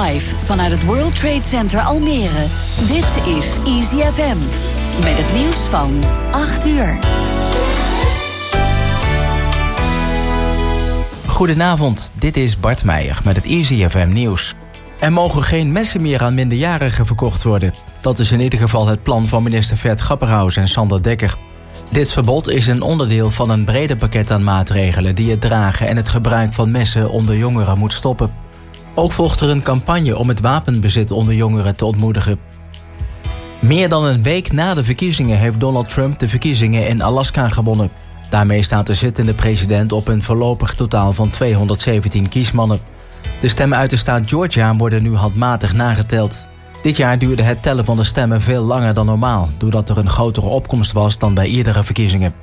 Live vanuit het World Trade Center Almere. Dit is Easy FM. Met het nieuws van 8 uur. Goedenavond, dit is Bart Meijer met het Easy FM nieuws. Er mogen geen messen meer aan minderjarigen verkocht worden. Dat is in ieder geval het plan van minister Vert Grapperhaus en Sander Dekker. Dit verbod is een onderdeel van een breder pakket aan maatregelen die het dragen en het gebruik van messen onder jongeren moet stoppen. Ook volgt er een campagne om het wapenbezit onder jongeren te ontmoedigen. Meer dan een week na de verkiezingen heeft Donald Trump de verkiezingen in Alaska gewonnen. Daarmee staat de zittende president op een voorlopig totaal van 217 kiesmannen. De stemmen uit de staat Georgia worden nu handmatig nageteld. Dit jaar duurde het tellen van de stemmen veel langer dan normaal, doordat er een grotere opkomst was dan bij eerdere verkiezingen.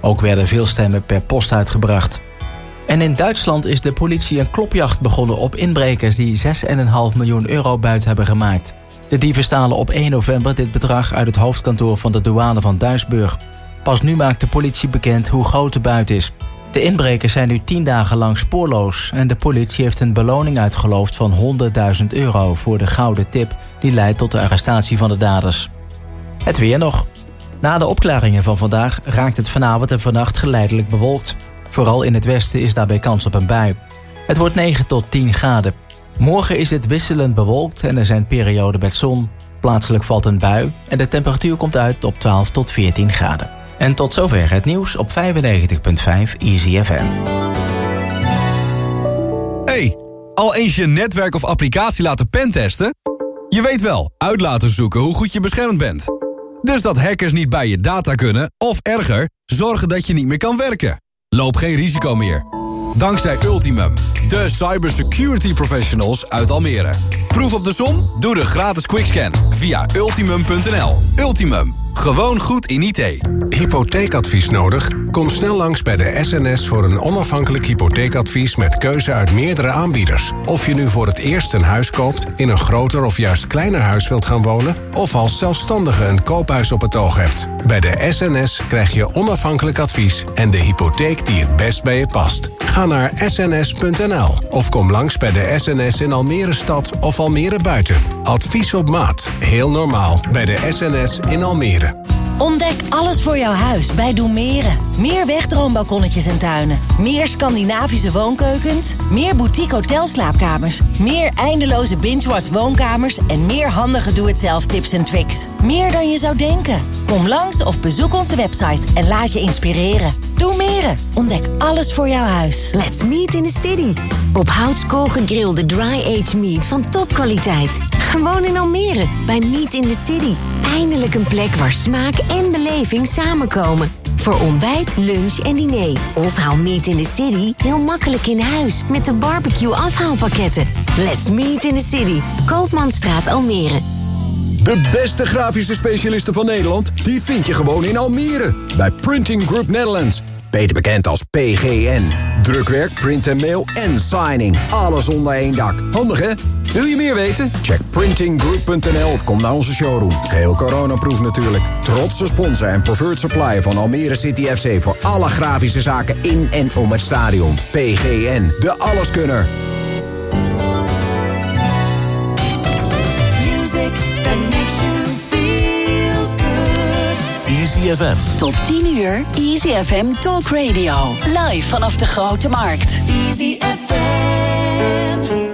Ook werden veel stemmen per post uitgebracht. En in Duitsland is de politie een klopjacht begonnen op inbrekers die 6,5 miljoen euro buit hebben gemaakt. De dieven stalen op 1 november dit bedrag uit het hoofdkantoor van de douane van Duisburg. Pas nu maakt de politie bekend hoe groot de buit is. De inbrekers zijn nu 10 dagen lang spoorloos en de politie heeft een beloning uitgeloofd van 100.000 euro voor de gouden tip die leidt tot de arrestatie van de daders. Het weer nog. Na de opklaringen van vandaag raakt het vanavond en vannacht geleidelijk bewolkt. Vooral in het westen is daarbij kans op een bui. Het wordt 9 tot 10 graden. Morgen is het wisselend bewolkt en er zijn perioden met zon. Plaatselijk valt een bui en de temperatuur komt uit op 12 tot 14 graden. En tot zover het nieuws op 95.5 Easy. Hey, al eens je netwerk of applicatie laten pentesten? Je weet wel, uit laten zoeken hoe goed je beschermd bent. Dus dat hackers niet bij je data kunnen, of erger, zorgen dat je niet meer kan werken. Loop geen risico meer. Dankzij Ultimum, de cybersecurity professionals uit Almere. Proef op de som? Doe de gratis quickscan via ultimum.nl. Ultimum. Gewoon goed in IT. Hypotheekadvies nodig? Kom snel langs bij de SNS voor een onafhankelijk hypotheekadvies met keuze uit meerdere aanbieders. Of je nu voor het eerst een huis koopt, in een groter of juist kleiner huis wilt gaan wonen, of als zelfstandige een koophuis op het oog hebt. Bij de SNS krijg je onafhankelijk advies en de hypotheek die het best bij je past. Ga naar sns.nl of kom langs bij de SNS in Almere Stad of Almere Buiten. Advies op maat. Heel normaal bij de SNS in Almere. Ontdek alles voor jouw huis bij Doemeren. Meer wegdroombalkonnetjes en tuinen. Meer Scandinavische woonkeukens. Meer boutique hotelslaapkamers. Meer eindeloze binge-watch woonkamers. En meer handige doe-het-zelf tips en tricks. Meer dan je zou denken. Kom langs of bezoek onze website en laat je inspireren. Doemeren. Ontdek alles voor jouw huis. Let's meet in the city. Op houtskool gegrilde dry-aged meat van topkwaliteit. Gewoon in Almere, bij Meet in the City. Eindelijk een plek waar smaak en beleving samenkomen. Voor ontbijt, lunch en diner. Of haal Meet in the City heel makkelijk in huis met de barbecue afhaalpakketten. Let's Meet in the City. Koopmanstraat Almere. De beste grafische specialisten van Nederland, die vind je gewoon in Almere. Bij Printing Group Netherlands. Beter bekend als PGN. Drukwerk, print en mail en signing. Alles onder één dak. Handig hè? Wil je meer weten? Check printinggroup.nl of kom naar onze showroom. Geheel coronaproof natuurlijk. Trotse sponsor en preferred supplier van Almere City FC... voor alle grafische zaken in en om het stadion. PGN, de alleskunner. FM. Tot 10 uur Easy FM Talk Radio. Live vanaf de Grote Markt. Easy FM.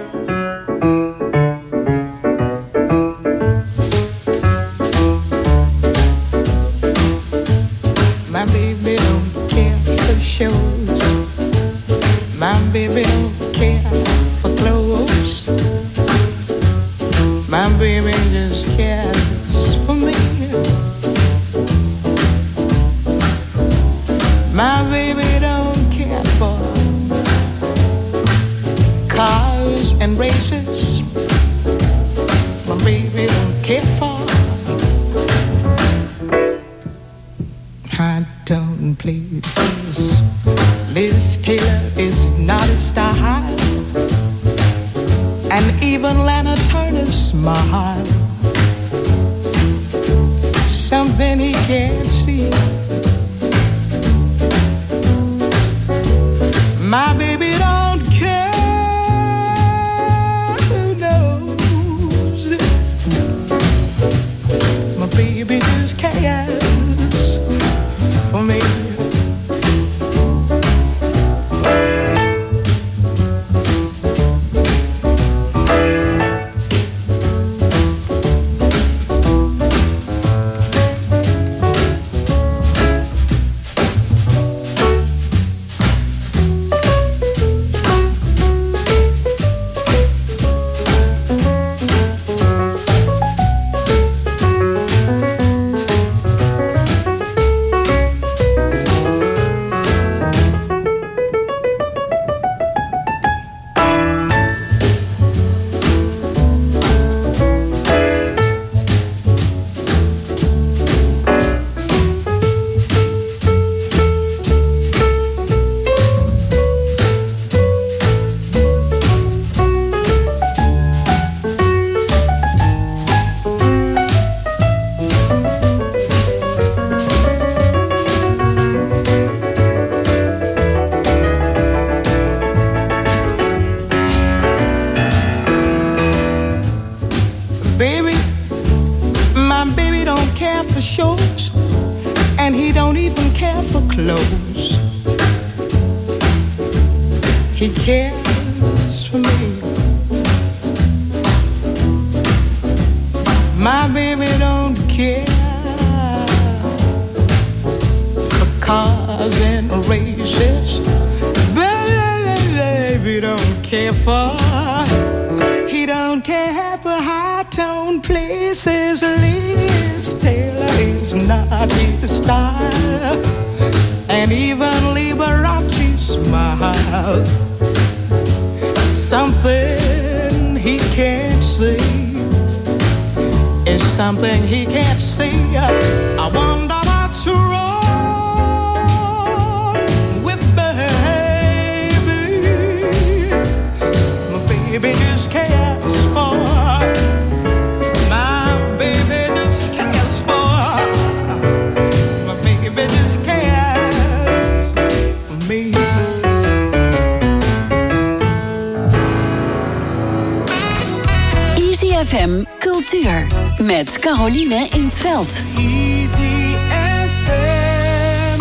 FM Cultuur. Met Caroline in het veld. Easy FM.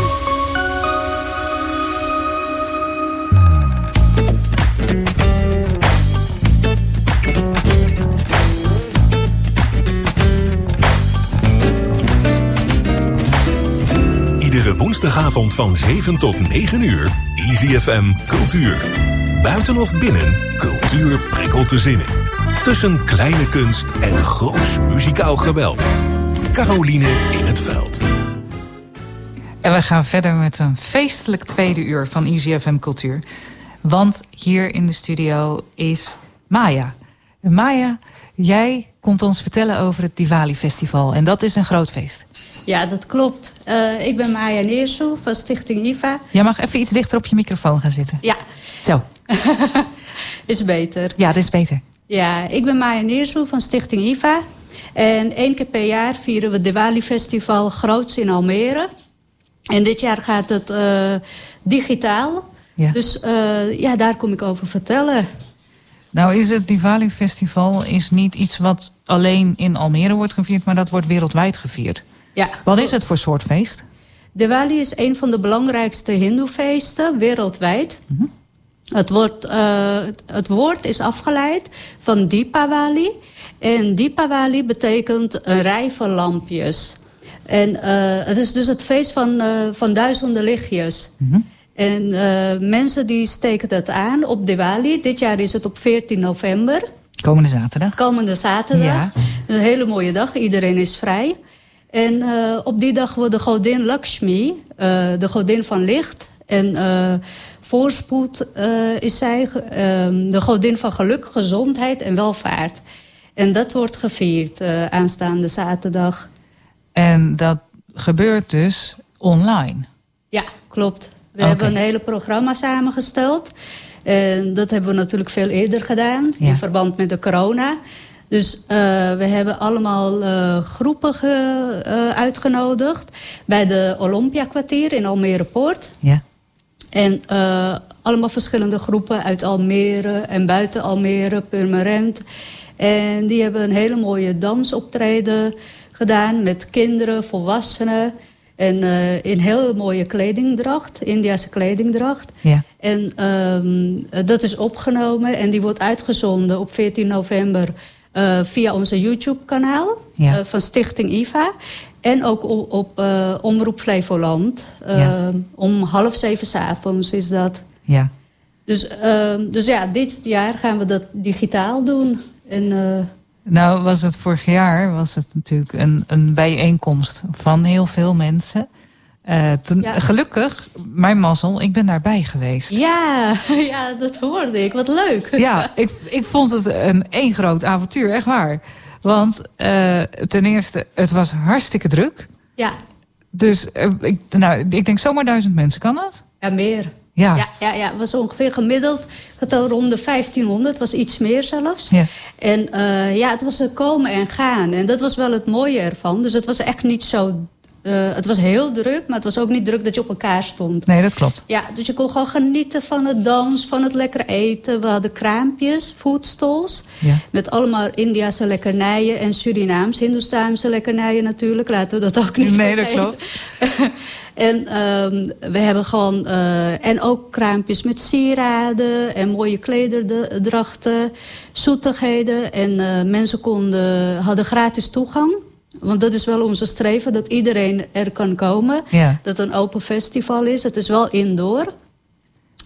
Iedere woensdagavond van 7 tot 9 uur. Easy FM Cultuur. Buiten of binnen, cultuur prikkelt de zinnen. Tussen kleine kunst en groots muzikaal geweld. Caroline in het veld. En we gaan verder met een feestelijk tweede uur van Easy FM Cultuur. Want hier in de studio is Maya. En Maya, jij komt ons vertellen over het Diwali Festival. En dat is een groot feest. Ja, dat klopt. Eh, ik ben Maya Neersoe van Stichting IVA. Jij mag even iets dichter op je microfoon gaan zitten. Ja, Zo, is beter. ja, dat is beter. Ja, ik ben Maya Neersoe van Stichting IVA. En één keer per jaar vieren we het Diwali Festival groots in Almere. En dit jaar gaat het eh, digitaal. Ja. Dus eh, ja, daar kom ik over vertellen. Nou is het Diwali Festival is niet iets wat alleen in Almere wordt gevierd... maar dat wordt wereldwijd gevierd. Ja, Wat is het voor soort feest? Diwali is een van de belangrijkste hindoefeesten wereldwijd. Het, wordt, eh, het- woord is afgeleid van Deepavali. En Deepavali betekent een rij van lampjes. En eh, het is dus het feest van, eh, van duizenden lichtjes. En eh, mensen die steken dat aan op Diwali. Dit jaar is het op 14 november. Komende zaterdag. Komende zaterdag. Ja. Een hele mooie dag. Iedereen is vrij. En op die dag wordt de godin Lakshmi, de godin van licht en eh, voorspoed eh, is zij, ehm, de godin van geluk, gezondheid en welvaart. En dat wordt gevierd eh, aanstaande zaterdag. En dat gebeurt dus online. Ja, klopt. We hebben een hele programma samengesteld. En dat hebben we natuurlijk veel eerder gedaan Ja. in verband met de corona. Dus we hebben allemaal groepen ge- uitgenodigd bij de Olympia-kwartier in Almere Poort. Ja. En eh, allemaal verschillende groepen uit Almere en buiten Almere, Purmerend. En die hebben een hele mooie dansoptreden gedaan met kinderen, volwassenen. En eh, in heel mooie kledingdracht, Indiase kledingdracht. Ja. En ehm, dat is opgenomen en die wordt uitgezonden op 14 november eh, via onze YouTube-kanaal Ja. eh, van Stichting IVA. En ook op, op eh, Omroep Flevoland. Ja. Om half zeven 's avonds is dat. Ja. Dus, ehm, dus ja, dit jaar gaan we dat digitaal doen. En, Nou, was het vorig jaar was het natuurlijk een, een bijeenkomst van heel veel mensen. Eh, toen, Ja. Gelukkig, mijn mazzel, ik ben daarbij geweest. ja, ja, dat hoorde ik. Wat leuk. Ja, ik, ik vond het een één groot avontuur, echt waar. Want eh, ten eerste, het was hartstikke druk. Ja, Dus eh, ik, nou, ik denk zomaar duizend mensen, kan dat? ja meer. Ja. Ja, ja, ja, het was ongeveer gemiddeld. Ik had al rond de 1500, het was iets meer zelfs. Ja. En ja, het was er komen en gaan. En dat was wel het mooie ervan. Dus het was echt niet zo... eh, het was heel druk, maar het was ook niet druk dat je op elkaar stond. Nee, dat klopt. Ja, dus je kon gewoon genieten van het dans, van het lekker eten. We hadden kraampjes, foodstalls. Ja. Met allemaal Indiase lekkernijen en Surinaams, Hindoestaanse lekkernijen natuurlijk. Laten we dat ook niet Nee, dat klopt. En ehm, we hebben gewoon... eh, en ook kraampjes met sieraden en mooie klederdrachten, zoetigheden. En eh, mensen konden, hadden gratis toegang. Want dat is wel onze streven, dat iedereen er kan komen. Ja. Dat het een open festival is. Het is wel indoor.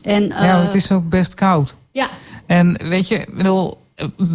En, ja, eh, het is ook best koud. Ja, En weet je, bedoel,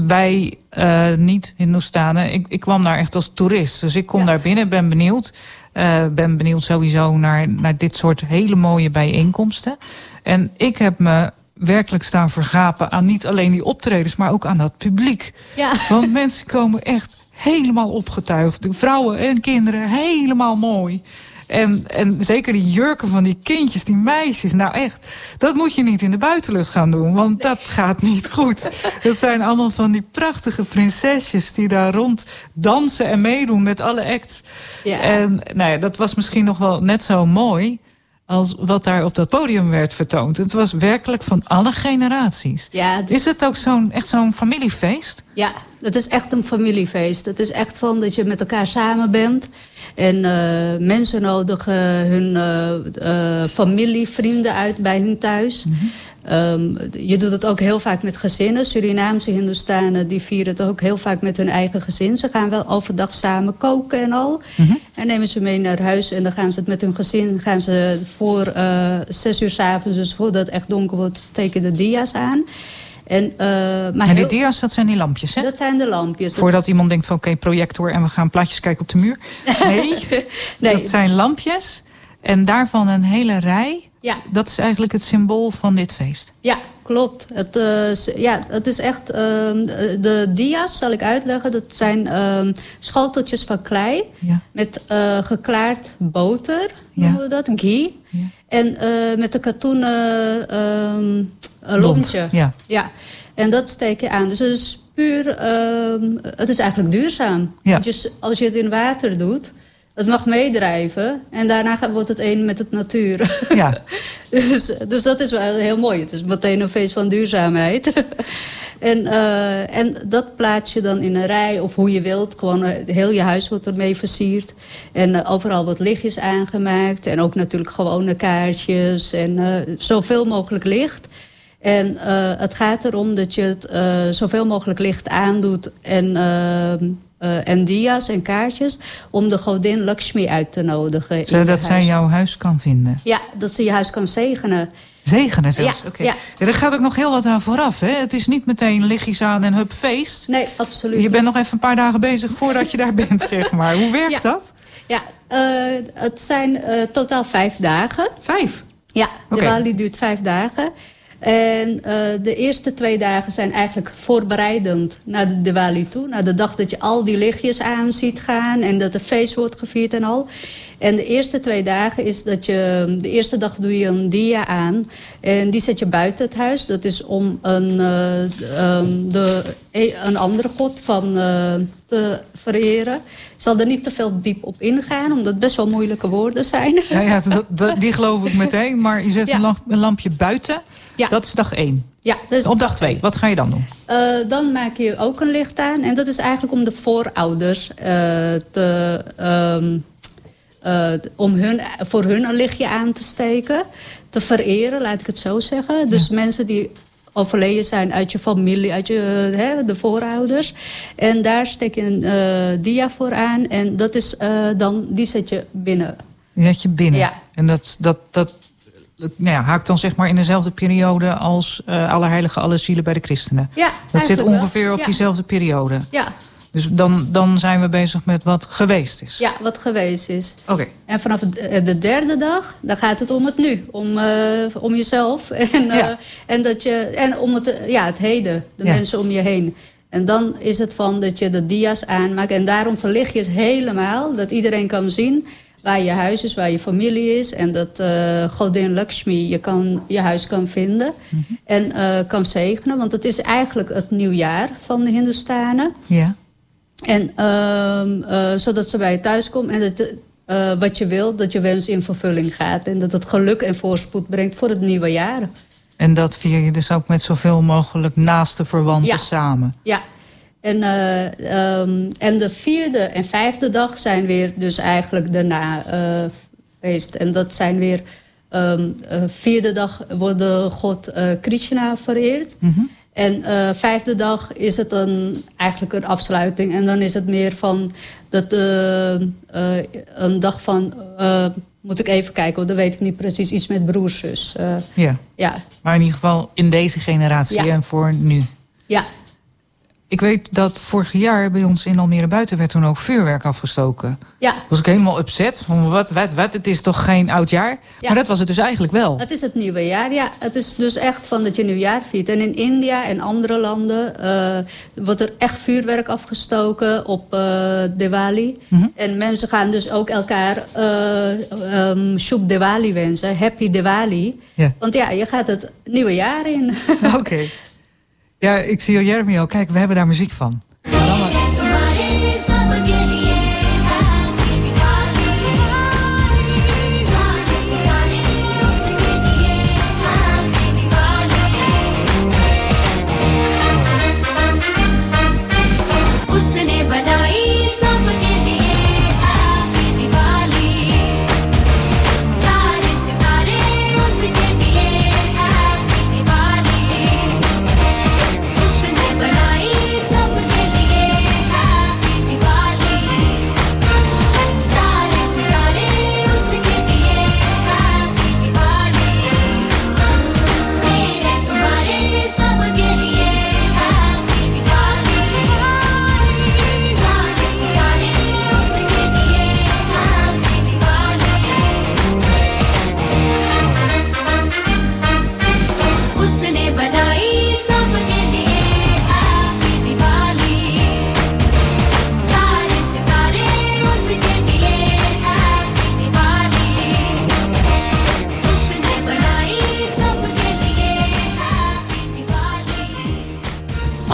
wij eh, niet Hindoestanen, ik, ik kwam daar echt als toerist. Dus ik kom daar binnen, ben benieuwd. Eh, ben benieuwd sowieso naar, naar dit soort hele mooie bijeenkomsten. En ik heb me werkelijk staan vergapen aan niet alleen die optredens, maar ook aan dat publiek. Ja. Want mensen komen echt helemaal opgetuigd. De vrouwen en kinderen helemaal mooi. En, en zeker die jurken van die kindjes, die meisjes. Nou echt, dat moet je niet in de buitenlucht gaan doen. Want dat gaat niet goed. Dat zijn allemaal van die prachtige prinsesjes... die daar rond dansen en meedoen met alle acts. Ja. En nou ja, dat was misschien nog wel net zo mooi... als wat daar op dat podium werd vertoond. Het was werkelijk van alle generaties. Ja, het Is het ook zo'n echt zo'n familiefeest? Ja, het is echt een familiefeest. Het is echt van dat je met elkaar samen bent. En eh, mensen nodigen hun eh, eh, familie, vrienden uit bij hun thuis. Ehm, je doet het ook heel vaak met gezinnen. Surinaamse Hindoestanen die vieren het ook heel vaak met hun eigen gezin. Ze gaan wel overdag samen koken en al. En nemen ze mee naar huis en dan gaan ze het met hun gezin... gaan ze voor eh, zes uur s'avonds, dus voordat het echt donker wordt... steken de dia's aan. En, eh, maar en die heel- dia's, dat zijn die lampjes, hè? Dat zijn de lampjes. Dat Voordat iemand denkt van oké, projector en we gaan plaatjes kijken op de muur. Nee, Nee. dat zijn lampjes. En daarvan een hele rij. Ja. Dat is eigenlijk het symbool van dit feest. Ja, klopt. Het, eh, ja, het is echt... ehm, de dia's, zal ik uitleggen, dat zijn ehm, schoteltjes van klei... Ja. met eh, geklaard boter, Ja. noemen we dat, ghee. En eh, met een katoenen ehm, een lontje. ja. ja. En dat steek je aan. Dus het is puur... het is eigenlijk duurzaam. Ja. Want je s- als je het in water doet... Het mag meedrijven en daarna wordt het één met het natuur. Ja. Dus, dus dat is wel heel mooi. Het is meteen een feest van duurzaamheid. en, eh, en dat plaats je dan in een rij of hoe je wilt. Gewoon eh, heel je huis wordt ermee versierd. En eh, overal wat lichtjes aangemaakt. En ook natuurlijk gewone kaartjes. En zoveel mogelijk licht. En het gaat erom dat je het zoveel mogelijk licht aandoet en, eh, en dia's en kaartjes... om de godin Lakshmi uit te nodigen. Zodat zij jouw huis kan vinden. Ja, dat ze je huis kan zegenen. Zegenen zelfs. Ja, Oké. ja. Ja, er gaat ook nog heel wat aan vooraf. Hè? Het is niet meteen lichtjes aan en hup feest. Nee, absoluut. Je bent nog even een paar dagen bezig voordat je daar bent, zeg maar. Hoe werkt Ja. dat? Ja, eh, het zijn eh, totaal vijf dagen. Vijf? Ja, de. Wali duurt vijf dagen. En eh, de eerste twee dagen zijn eigenlijk voorbereidend naar de Diwali toe. Naar de dag dat je al die lichtjes aan ziet gaan en dat er feest wordt gevierd en al. En de eerste twee dagen is dat je... De eerste dag doe je een dia aan. En die zet je buiten het huis. Dat is om een, eh, ehm, de, een andere god van eh, te vereren. Ik zal er niet te veel diep op ingaan, omdat het best wel moeilijke woorden zijn. Ja, ja dat, dat- die geloof ik meteen. Maar je zet Ja. een lampje buiten. Ja. Dat is dag één. Ja, dus, Op dag twee, wat ga je dan doen? Eh, dan maak je ook een licht aan. En dat is eigenlijk om de voorouders eh, te, ehm, eh, om hun, voor hun een lichtje aan te steken. Te vereren, laat ik het zo zeggen. Dus mensen die overleden zijn uit je familie, uit je, hè, de voorouders. En daar steek je een dia voor aan. En dat is dan, die zet je binnen. Die zet je binnen. Ja. En dat, dat, dat nou ja, haakt dan zeg maar in dezelfde periode als eh Allerheilige Alle Zielen bij de christenen. Ja, dat zit wel. ongeveer op Ja. diezelfde periode. Ja, Dus dan, dan zijn we bezig met wat geweest is. ja, wat geweest is. Oké. En vanaf eh, de derde dag, dan gaat het om het nu. Om, eh, om jezelf. En, en, dat je, en om het, ja, het heden. De Ja. mensen om je heen. En dan is het van dat je de dia's aanmaakt. En daarom verlicht je het helemaal. Dat iedereen kan zien waar je huis is, waar je familie is. En dat eh godin Lakshmi je, kan, je huis kan vinden. Mhm. En eh, kan zegenen. Want het is eigenlijk het nieuwjaar van de Hindoestanen. Ja. En ehm, eh, zodat ze bij je thuis komt en dat, wat je wilt, dat je wens in vervulling gaat. En dat het geluk en voorspoed brengt voor het nieuwe jaar. En dat vier je dus ook met zoveel mogelijk naaste verwanten Ja. samen. Ja. En, eh, ehm, en de vierde en vijfde dag zijn weer dus eigenlijk daarna eh, feest. En dat zijn weer... Um, vierde dag wordt god Krishna vereerd. Mhm. En uh, vijfde dag is het een, eigenlijk een afsluiting. En dan is het meer van dat, uh, een dag van... moet ik even kijken, want dat weet ik niet precies. Iets met broers, zus. ja. ja. Maar in ieder geval in deze generatie Ja. en voor nu. Ja, Ik weet dat vorig jaar bij ons in Almere Buiten werd toen ook vuurwerk afgestoken. ja. Was ik helemaal upset. Van wat, wat, wat, het is toch geen oud jaar? Ja. Maar dat was het dus eigenlijk wel. Het is het nieuwe jaar, ja. Het is dus echt van dat je nieuwjaar viert. En in India en andere landen eh, wordt er echt vuurwerk afgestoken op eh Diwali. Mhm. En mensen gaan dus ook elkaar eh um, Shub Diwali wensen. Happy Diwali. Ja. Want ja, je gaat het nieuwe jaar in. Oké. Ja, ik zie Jeremy al. Kijk, we hebben daar muziek van.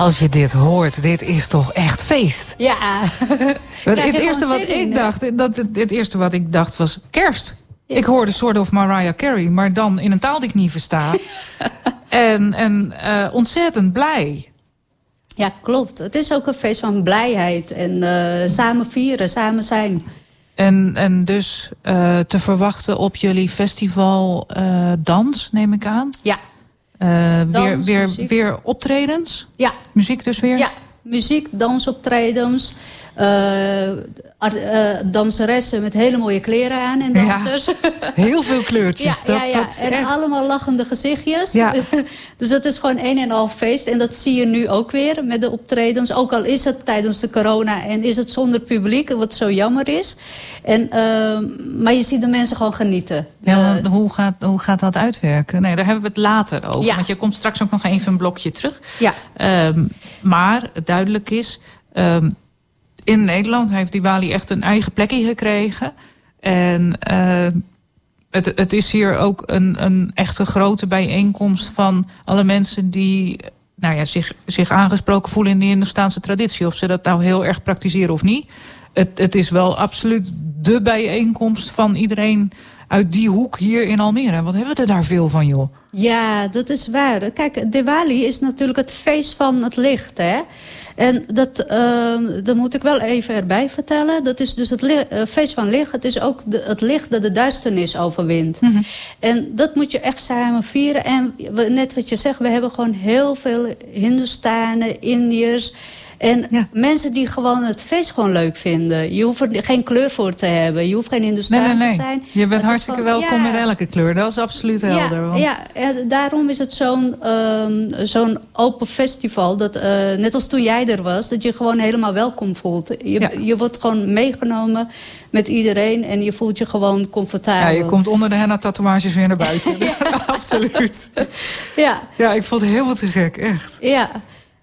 Als je dit hoort, dit is toch echt feest. Ja. Het, eerste wat in, ik dacht, dat, het, het eerste wat ik dacht was kerst. Ja. Ik hoorde Sword of Mariah Carey, maar dan in een taal die ik niet versta. en en eh, ontzettend blij. Ja, klopt. Het is ook een feest van blijheid. En eh, samen vieren, samen zijn. En, en dus eh, te verwachten op jullie festival dans, neem ik aan. Ja. Eh, weer, Dans, weer, muziek. weer optredens? Ja. Muziek dus weer? Ja, muziek, dansoptredens. eh, danseressen met hele mooie kleren aan en Ja. dansers. Heel veel kleurtjes. Ja, dat, ja, ja. dat is en echt... allemaal lachende gezichtjes. Ja. dus dat is gewoon een en al feest. En dat zie je nu ook weer met de optredens. Ook al is het tijdens de corona en is het zonder publiek, wat zo jammer is. En, ehm, maar je ziet de mensen gewoon genieten. Ja, Eh, hoe, gaat, hoe gaat dat uitwerken? Nee, daar hebben we het later over. Ja. Want je komt straks ook nog even een blokje terug. ja. Ehm, maar duidelijk is, ehm, in Nederland heeft Diwali echt een eigen plekje gekregen. En ehm, het, het is hier ook een, een echte grote bijeenkomst van alle mensen die nou ja, zich, zich aangesproken voelen in de Hindoestaanse traditie. Of ze dat nou heel erg praktiseren of niet. Het, het is wel absoluut de bijeenkomst van iedereen uit die hoek hier in Almere. Wat hebben we er daar veel van, joh? Ja, dat is waar. Kijk, Diwali is natuurlijk het feest van het licht. Hè? En dat, ehm, dat moet ik wel even erbij vertellen. Dat is dus het eh, feest van licht. Het is ook de, het licht dat de duisternis overwint. En dat moet je echt samen vieren. En we- net wat je zegt, we hebben gewoon heel veel Hindoestanen, Indiërs... En mensen die gewoon het feest gewoon leuk vinden. Je hoeft er geen kleur voor te hebben. Je hoeft geen Nee, Hindoestaan nee, nee. te zijn. Je bent hartstikke gewoon- welkom ja. met elke kleur. Dat is absoluut helder. Ja, want- ja, daarom is het zo'n ehm, zo'n open festival. Dat, eh, net als toen jij er was, dat je gewoon helemaal welkom voelt. Je, je wordt gewoon meegenomen met iedereen en je voelt je gewoon comfortabel. Ja, je komt onder de henna-tatoeages weer naar buiten. Absoluut. Ja, Ja, ik vond het helemaal te gek, echt. ja.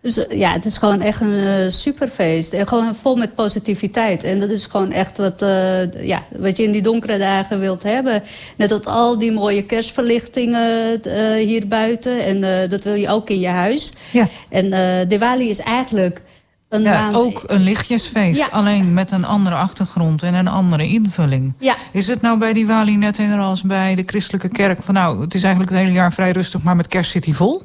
Dus eh, ja, het is gewoon echt een eh, superfeest. En gewoon vol met positiviteit. En dat is gewoon echt wat, eh, ja, wat je in die donkere dagen wilt hebben. Net als al die mooie kerstverlichtingen hier buiten. En dat wil je ook in je huis. Ja. En Diwali is eigenlijk een Ja, maand... ook een lichtjesfeest, Ja. alleen met een andere achtergrond en een andere invulling. Ja. Is het nou bij Diwali net als bij de christelijke kerk van nou, het is eigenlijk het hele jaar vrij rustig, maar met kerst zit hij vol?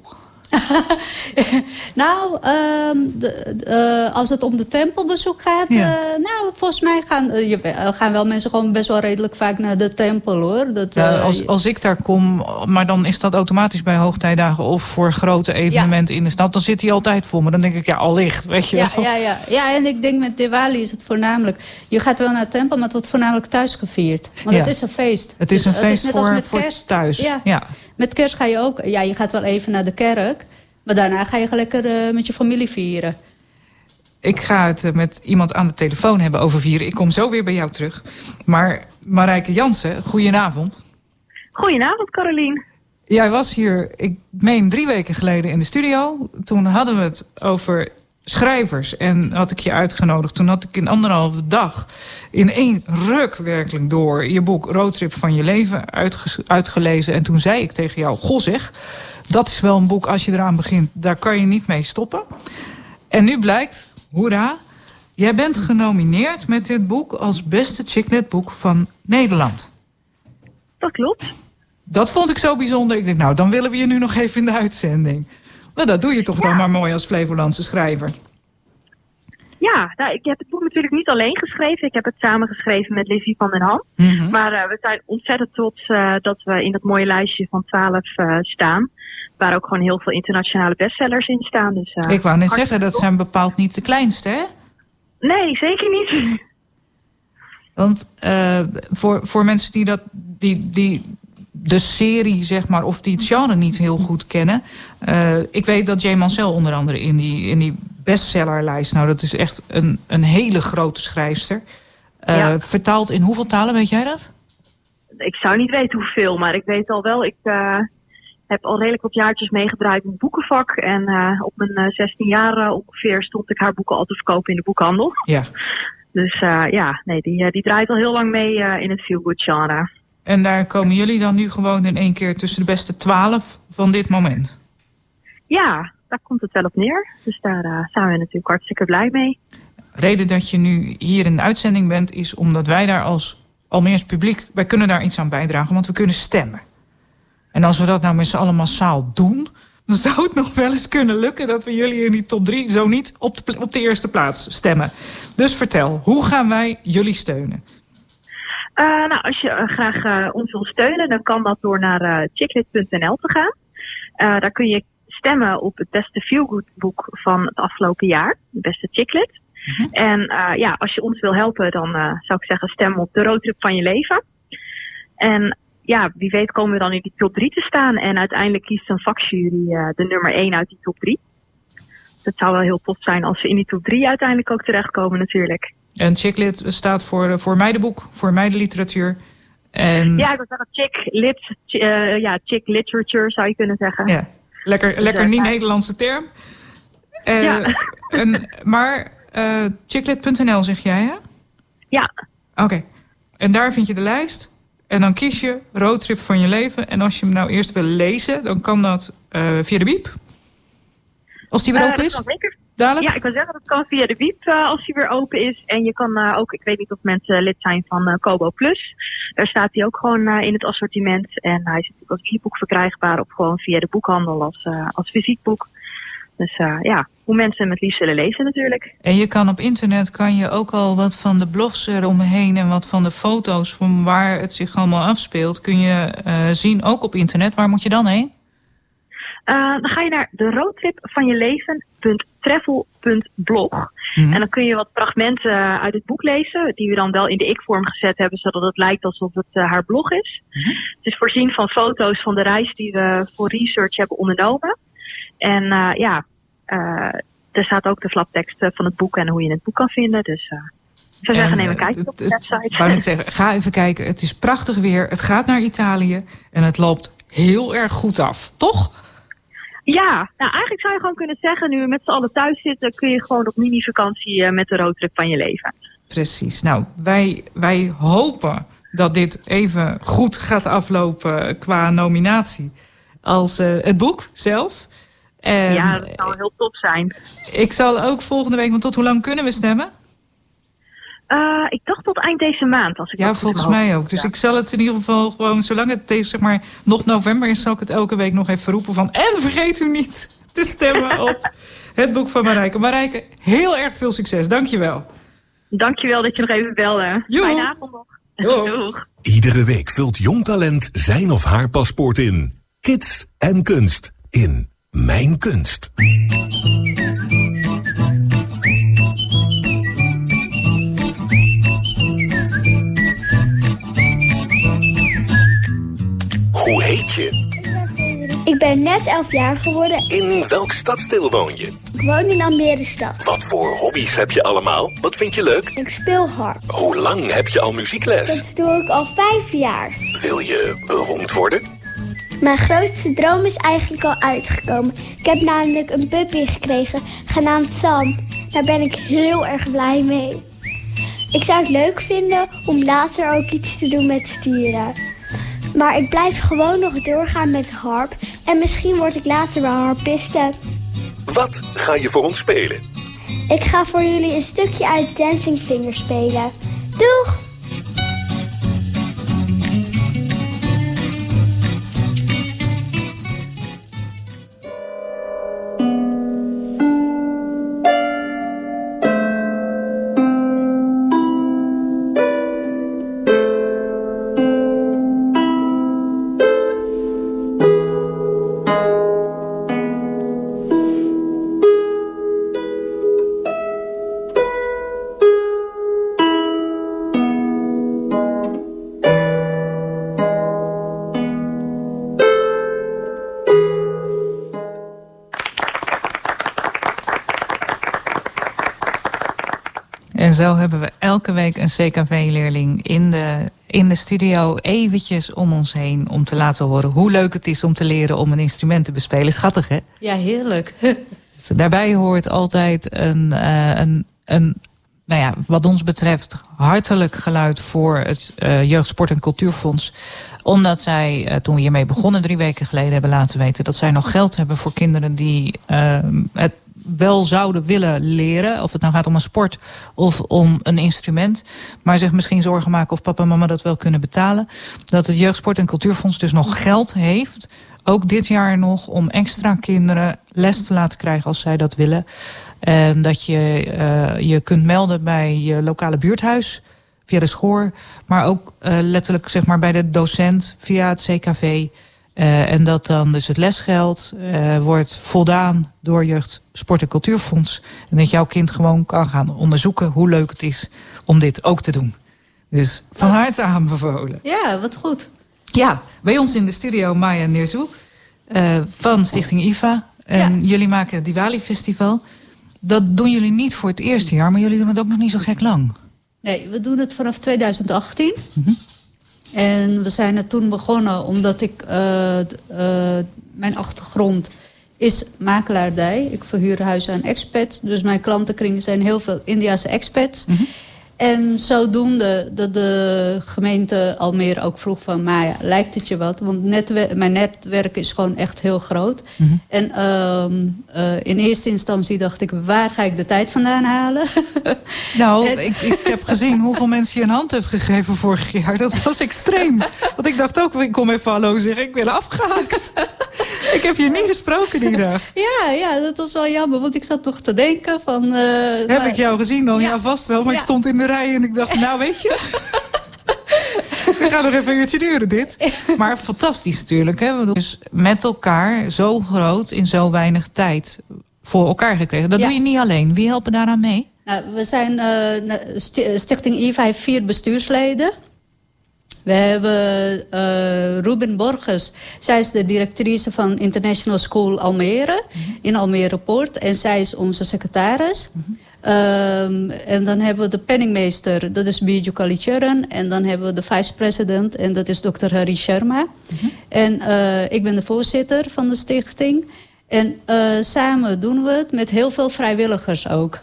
Nou, ehm, de, de, eh, als het om de tempelbezoek gaat... Ja. eh, nou, volgens mij gaan, eh, je, gaan wel mensen gewoon best wel redelijk vaak naar de tempel, hoor. Dat, Ja, als, als ik daar kom, maar dan is dat automatisch bij hoogtijdagen of voor grote evenementen in de stad. Dan zit hij altijd vol. Maar dan denk ik, ja, allicht, weet je ja, wel. ja, ja. ja, en ik denk met Diwali is het voornamelijk... Je gaat wel naar de tempel, maar het wordt voornamelijk thuis gevierd. Want het is een feest. Het is een Dus feest net als voor, voor thuis. Ja. Met kerst ga je ook... Ja, je gaat wel even naar de kerk. Maar daarna ga je lekker eh, met je familie vieren. Ik ga het eh, met iemand aan de telefoon hebben over vieren. Ik kom zo weer bij jou terug. Maar Marijke Jansen, goedenavond. Goedenavond, Carolien. Jij was hier, ik meen drie weken geleden in de studio. Toen hadden we het over schrijvers en had ik je uitgenodigd. Toen had ik in anderhalve dag in één ruk werkelijk door... je boek Roadtrip van je leven uitgelezen. En toen zei ik tegen jou, goh zeg, dat is wel een boek als je eraan begint. Daar kan je niet mee stoppen. En nu blijkt, hoera, jij bent genomineerd met dit boek... als beste chicklet boek van Nederland. Dat klopt. Dat vond ik zo bijzonder. Ik denk, nou, dan willen we je nu nog even in de uitzending. Maar dat doe je toch dan maar mooi als Flevolandse schrijver. Ja, nou, ik heb het boek natuurlijk niet alleen geschreven. Ik heb het samen geschreven met Lizzie van den Ham. Mhm. Maar eh, we zijn ontzettend trots eh, dat we in dat mooie lijstje van 12 eh, staan. Waar ook gewoon heel veel internationale bestsellers in staan. Dus, ik wou net zeggen, dat zijn bepaald niet de kleinste, hè? Nee, zeker niet. Want voor, voor mensen die, dat, die, die de serie, zeg maar, of die het genre niet heel goed kennen. eh, ik weet dat Jay Mansell onder andere in die, in die bestsellerlijst... nou, dat is echt een, een hele grote schrijfster. Ja. Vertaald in hoeveel talen, weet jij dat? Ik zou niet weten hoeveel, maar ik weet al wel. Ik eh, heb al redelijk wat jaartjes meegedraaid in het boekenvak. En op mijn eh, 16 jaar ongeveer stond ik haar boeken al te verkopen in de boekhandel. Ja. Dus ja, nee, die, die draait al heel lang mee in het feel-good genre. En daar komen jullie dan nu gewoon in één keer tussen de beste twaalf van dit moment. Ja, daar komt het wel op neer. Dus daar eh, zijn we natuurlijk hartstikke blij mee. reden dat je nu hier in de uitzending bent... is omdat wij daar als Almeers publiek... wij kunnen daar iets aan bijdragen, want we kunnen stemmen. En als we dat nou met z'n allen massaal doen... dan zou het nog wel eens kunnen lukken... dat we jullie in die top drie zo niet op de, pla- op de eerste plaats stemmen. Dus vertel, hoe gaan wij jullie steunen? Eh, nou, als je eh, graag eh, ons wil steunen, dan kan dat door naar chicklit.nl te gaan. Daar kun je stemmen op het beste feelgood boek van het afgelopen jaar. Het beste chicklit. En eh, ja, als je ons wil helpen, dan zou ik zeggen stem op de roadtrip van je leven. En ja, wie weet komen we dan in die top 3 te staan. En uiteindelijk kiest een vakjury de nummer 1 uit die top 3. Het zou wel heel tof zijn als we in die top 3 uiteindelijk ook terechtkomen natuurlijk. En Chicklit staat voor, eh, voor meidenboek, voor meidenliteratuur. En Ja, ik wil zeggen chick, lit, eh, ja, chick literature zou je kunnen zeggen. Ja, lekker, Dus, lekker eh, niet ja. Nederlandse term. Ja. en, maar eh chicklit.nl zeg jij, hè? Ja. Oké. En daar vind je de lijst. En dan kies je roadtrip van je leven. En als je hem nou eerst wil lezen, dan kan dat via de biep. Als die weer open dat is? kan zeker. Dadelijk? Ja, ik wil zeggen dat kan via de Wiep eh, als die weer open is. En je kan eh, ook, ik weet niet of mensen lid zijn van eh, Kobo Plus. Daar staat hij ook gewoon in het assortiment. En hij is natuurlijk als e-book verkrijgbaar of gewoon via de boekhandel als, als fysiekboek. Dus eh, ja, hoe mensen hem het liefst willen lezen natuurlijk. En je kan op internet kan je ook al wat van de blogs eromheen en wat van de foto's van waar het zich allemaal afspeelt, kun je zien, ook op internet. Waar moet je dan heen? Dan ga je naar de roadtrip leven.travel.blog. Mhm. En dan kun je wat fragmenten eh, uit het boek lezen, die we dan wel in de ik-vorm gezet hebben, zodat het lijkt alsof het eh, haar blog is. Het is voorzien van foto's van de reis die we voor research hebben ondernomen. En eh, ja, eh, er staat ook de flaptekst van het boek en hoe je het boek kan vinden. Dus ik zou zeggen, En, neem een kijkje op de website. Wou zeggen, ga even kijken. Het is prachtig weer. Het gaat naar Italië. En het loopt heel erg goed af. Toch? Ja, nou eigenlijk zou je gewoon kunnen zeggen, nu we met z'n allen thuis zitten, kun je gewoon op mini-vakantie eh, met de roadtrip van je leven. Precies. Nou, wij, wij hopen dat dit even goed gaat aflopen qua nominatie als eh, het boek zelf. En ja, dat zou heel tof zijn. ik zal ook volgende week, want tot hoe lang kunnen we stemmen? Eh, ik dacht tot eind deze maand. Als ik Ja, volgens mij ook. Dus ik zal het in ieder geval gewoon, zolang het deze, zeg maar, nog november is, zal ik het elke week nog even roepen van. En vergeet u niet te stemmen op het boek van Marijke. Marijke, heel erg veel succes. Dankjewel. Dankjewel dat je nog even belde. Joe. Fijne avond nog. Doeg. Iedere week vult jong talent zijn of haar paspoort in. Kids en kunst in Mijn Kunst. Hoe heet je? Ik ben net 11 jaar geworden. In welk stadsdeel woon je? Ik woon in Almere stad. Wat voor hobby's heb je allemaal? Wat vind je leuk? Ik speel harp. Hoe lang heb je al muziekles? Dat doe ik al vijf jaar. Wil je beroemd worden? Mijn grootste droom is eigenlijk al uitgekomen. Ik heb namelijk een puppy gekregen, genaamd Sam. Daar ben ik heel erg blij mee. Ik zou het leuk vinden om later ook iets te doen met stieren. Maar ik blijf gewoon nog doorgaan met harp. En misschien word ik later wel harpiste. Wat ga je voor ons spelen? Ik ga voor jullie een stukje uit Dancing Finger spelen. Doeg! CKV-leerling in de, in de studio eventjes om ons heen... om te laten horen hoe leuk het is om te leren om een instrument te bespelen. Schattig, hè? Ja, heerlijk. Dus daarbij hoort altijd een, eh, een, een nou ja, wat ons betreft hartelijk geluid voor het eh, Jeugd, Sport en Cultuurfonds. Omdat zij, eh, toen we hiermee begonnen drie weken geleden, hebben laten weten dat zij nog geld hebben voor kinderen die het wel zouden willen leren. Of het nou gaat om een sport of om een instrument. Maar zich misschien zorgen maken of papa en mama dat wel kunnen betalen. Dat het Jeugd, Sport en Cultuurfonds dus nog geld heeft. Ook dit jaar nog om extra kinderen les te laten krijgen als zij dat willen. En dat je eh, je kunt melden bij je lokale buurthuis via de schoor. Maar ook eh, letterlijk zeg maar, bij de docent via het CKV. Eh, en dat dan dus het lesgeld eh, wordt voldaan door Jeugd, Sport en Cultuurfonds. En dat jouw kind gewoon kan gaan onderzoeken hoe leuk het is om dit ook te doen. Dus van harte aanbevolen. Ja, wat goed. Ja, bij ons in de studio Maya Neerzoe eh van Stichting IFA. En jullie maken het Diwali Festival. Dat doen jullie niet voor het eerste jaar, maar jullie doen het ook nog niet zo gek lang. Nee, we doen het vanaf 2018. En we zijn er toen begonnen omdat ik... eh, eh, mijn achtergrond is makelaardij. Ik verhuur huizen aan expats. Dus mijn klantenkring zijn heel veel Indiase expats. En zodoende dat de gemeente Almere ook vroeg van... maar ja, lijkt het je wat? Want netwer- mijn netwerk is gewoon echt heel groot. En ehm, eh, in eerste instantie dacht ik... waar ga ik de tijd vandaan halen? Nou, ik, ik heb gezien hoeveel mensen je een hand heeft gegeven vorig jaar. Dat was extreem. Want ik dacht ook, ik kom even hallo zeggen. Ik ben afgehaakt. ik heb je niet gesproken die dag. ja, ja, dat was wel jammer. Want ik zat nog te denken van... eh, Heb maar- ik jou gezien dan? Ja, vast wel. Maar ik stond in de en ik dacht, nou weet je... We gaan nog even een uurtje duren dit. Maar fantastisch natuurlijk. Hè? Dus met elkaar zo groot in zo weinig tijd voor elkaar gekregen. Dat Ja. doe je niet alleen. Wie helpen daaraan mee? Nou, we zijn, Sti- Stichting IVA heeft vier bestuursleden. We hebben eh Ruben Borges. Zij is de directrice van International School Almere. In Almere Poort. En zij is onze secretaris. Ehm, en dan hebben we de penningmeester. Dat is Biju Kalicharan. En dan hebben we de vice-president. En dat is Dr. Hari Sharma. En eh, ik ben de voorzitter van de stichting. En eh, samen doen we het met heel veel vrijwilligers ook.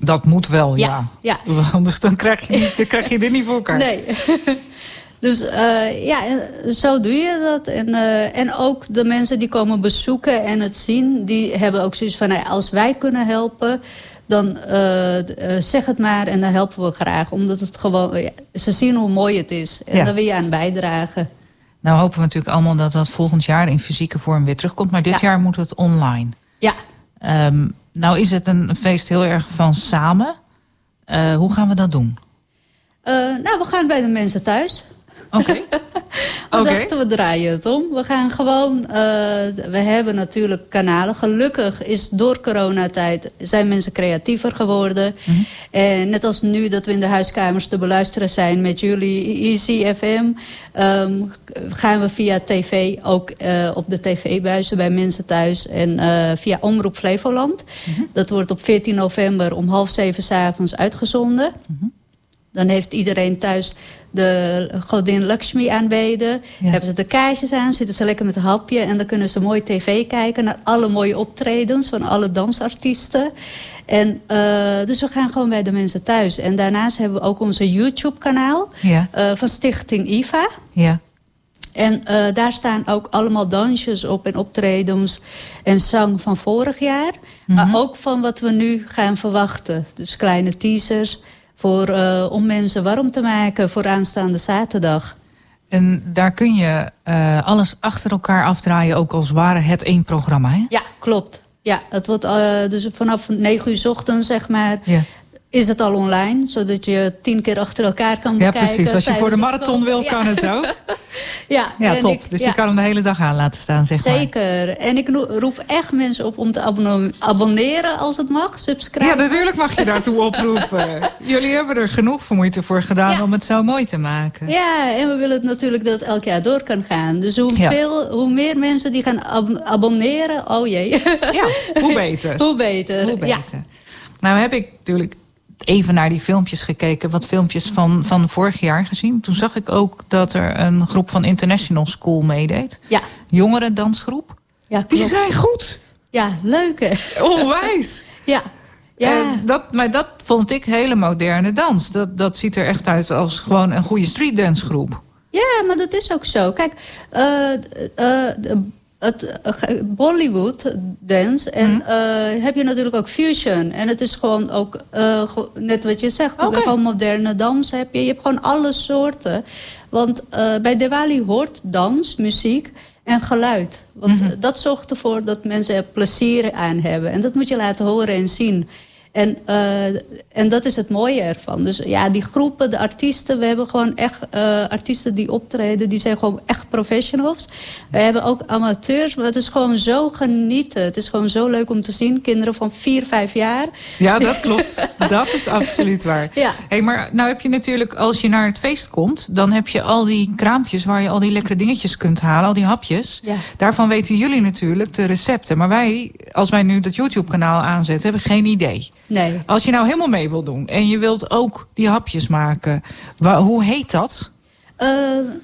Dat moet wel, ja. Ja, Anders dan krijg, je niet, dan krijg je dit niet voor elkaar. Nee. dus eh, ja, zo doe je dat. En, en ook de mensen die komen bezoeken en het zien... die hebben ook zoiets van, nou als wij kunnen helpen... dan eh, eh, zeg het maar en dan helpen we graag. Omdat het gewoon, ja, ze zien hoe mooi het is. En Ja. daar wil je aan bijdragen. Nou hopen we natuurlijk allemaal dat dat volgend jaar in fysieke vorm weer terugkomt. Maar dit Ja. jaar moet het online. Ja. Ehm, nou is het een feest heel erg van samen. Eh, hoe gaan we dat doen? Nou, we gaan bij de mensen thuis. Oké. Oké. dachten, we draaien het om. We gaan gewoon... eh, we hebben natuurlijk kanalen. Gelukkig is door coronatijd... zijn mensen creatiever geworden. Mhm. En net als nu dat we in de huiskamers te beluisteren zijn... met jullie Easy FM... ehm, gaan we via tv ook eh, op de tv-buizen bij mensen thuis... en eh, via Omroep Flevoland. Mhm. Dat wordt op 14 november om half zeven 's avonds uitgezonden. Dan heeft iedereen thuis de godin Lakshmi aanbeden. Hebben ze de kaarsjes aan, zitten ze lekker met een hapje... en dan kunnen ze mooi tv kijken naar alle mooie optredens... van alle dansartiesten. En, eh, dus we gaan gewoon bij de mensen thuis. En daarnaast hebben we ook onze YouTube-kanaal... Ja. eh, van Stichting IVA. Ja. En eh, daar staan ook allemaal dansjes op en optredens en zang van vorig jaar. Maar ook van wat we nu gaan verwachten. Dus kleine teasers voor, eh, om mensen warm te maken voor aanstaande zaterdag. En daar kun je eh, alles achter elkaar afdraaien, ook als ware het één programma. Hè? Ja, klopt. Ja, het wordt eh, dus vanaf 9 uur 's ochtends, zeg maar, Ja. Is het al online. Zodat je tien keer achter elkaar kan Ja, bekijken. precies. Als je voor de marathon wil, kan Ja. het ook. Ja, Ja, top. ik- dus ja. je kan hem de hele dag aan laten staan, zeg maar. Zeker. En ik roep echt mensen op om te abonneren als het mag. Subscribe. Ja, natuurlijk mag je daartoe oproepen. Jullie hebben er genoeg voor moeite voor gedaan om het zo mooi te maken. Ja, en we willen het natuurlijk dat het elk jaar door kan gaan. Dus hoe, Ja. veel, hoe meer mensen die gaan ab- abonneren, oh jee. Ja, hoe beter. hoe beter. Hoe Ja. beter. Nou heb ik natuurlijk even naar die filmpjes gekeken. Wat filmpjes van, van vorig jaar gezien. Toen zag ik ook dat er een groep van International School meedeed. Ja. Jongerendansgroep. Ja, Die zijn goed. Ja, leuk hè? Onwijs. ja. Ja. En dat, maar dat vond ik hele moderne dans. Dat, dat ziet er echt uit als gewoon een goede streetdancegroep. Ja, maar dat is ook zo. Kijk, eh, eh, de- het eh, Bollywood dance en Mhm. eh, heb je natuurlijk ook fusion. En het is gewoon ook, eh, net wat je zegt, gewoon moderne dans heb je. Je hebt gewoon alle soorten. Want bij Diwali hoort dans, muziek en geluid. Want Mhm. dat zorgt ervoor dat mensen er plezier aan hebben. En dat moet je laten horen en zien. En, eh, en dat is het mooie ervan. Dus ja, die groepen, de artiesten, we hebben gewoon echt eh, artiesten die optreden, die zijn gewoon echt professionals. We hebben ook amateurs, maar het is gewoon zo genieten. Het is gewoon zo leuk om te zien. Kinderen van 4, 5 jaar. Ja, dat klopt. dat is absoluut waar. Ja. Hey, maar nou heb je natuurlijk, als je naar het feest komt... dan heb je al die kraampjes waar je al die lekkere dingetjes kunt halen. Al die hapjes. Ja. Daarvan weten jullie natuurlijk de recepten. Maar wij, als wij nu dat YouTube-kanaal aanzetten, hebben geen idee. Nee. Als je nou helemaal mee wil doen en je wilt ook die hapjes maken... wa- hoe heet dat? Eh,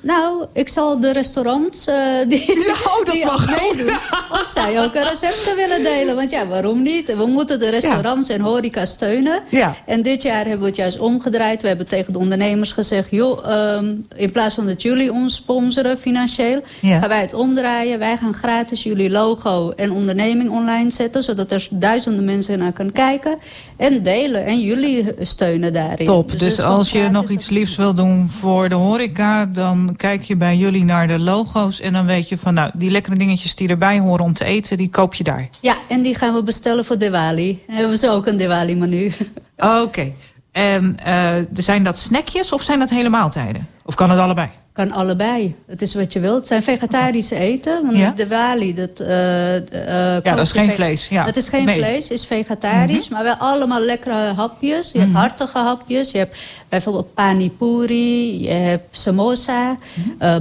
nou, ik zal de restaurants eh, die, die ook meedoen... of zij ook recepten willen delen. Want ja, waarom niet? We moeten de restaurants en horeca steunen. Ja. En dit jaar hebben we het juist omgedraaid. We hebben tegen de ondernemers gezegd... joh, ehm, in plaats van dat jullie ons sponsoren financieel... Ja. gaan wij het omdraaien. Wij gaan gratis jullie logo en onderneming online zetten... zodat er duizenden mensen naar kunnen kijken en delen. En jullie steunen daarin. Top. Dus gewoon als je nog iets liefs wil doen voor de horeca... dan kijk je bij jullie naar de logo's... en dan weet je van, nou, die lekkere dingetjes die erbij horen om te eten... die koop je daar. Ja, en die gaan we bestellen voor Diwali. Dan hebben ze ook een Diwali-menu. Oké. En eh, zijn dat snackjes of zijn dat hele maaltijden? Of kan het allebei? Kan allebei. Het is wat je wilt. Het zijn vegetarische eten. Want Ja? Diwali, dat... eh, eh, dat is geen vlees, ja. Het is geen Nee. vlees, is vegetarisch. Maar wel allemaal lekkere hapjes. Je hebt Mhm. hartige hapjes. Je hebt bijvoorbeeld panipuri. Je hebt samosa.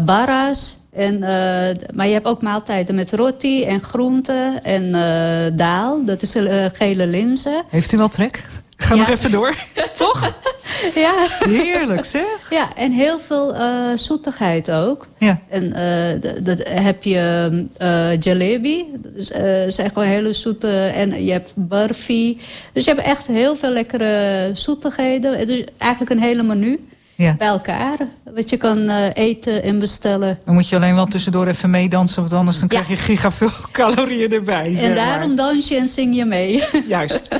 baras. En, maar je hebt ook maaltijden met roti en groenten en daal. Dat is gele linzen. Heeft u wel trek? Ga nog even door. Toch? Ja. Heerlijk zeg. Ja, en heel veel eh, zoetigheid ook. Ja. En eh, dat heb je eh jalebi. Dat is, echt wel hele zoete. En je hebt barfi. Dus je hebt echt heel veel lekkere zoetigheden. Dus eigenlijk een hele menu Ja. bij elkaar. Wat je kan eten en bestellen. Dan moet je alleen wel tussendoor even meedansen... want anders dan krijg je giga veel calorieën erbij. zeg en maar. daarom dans je en zing je mee. Juist.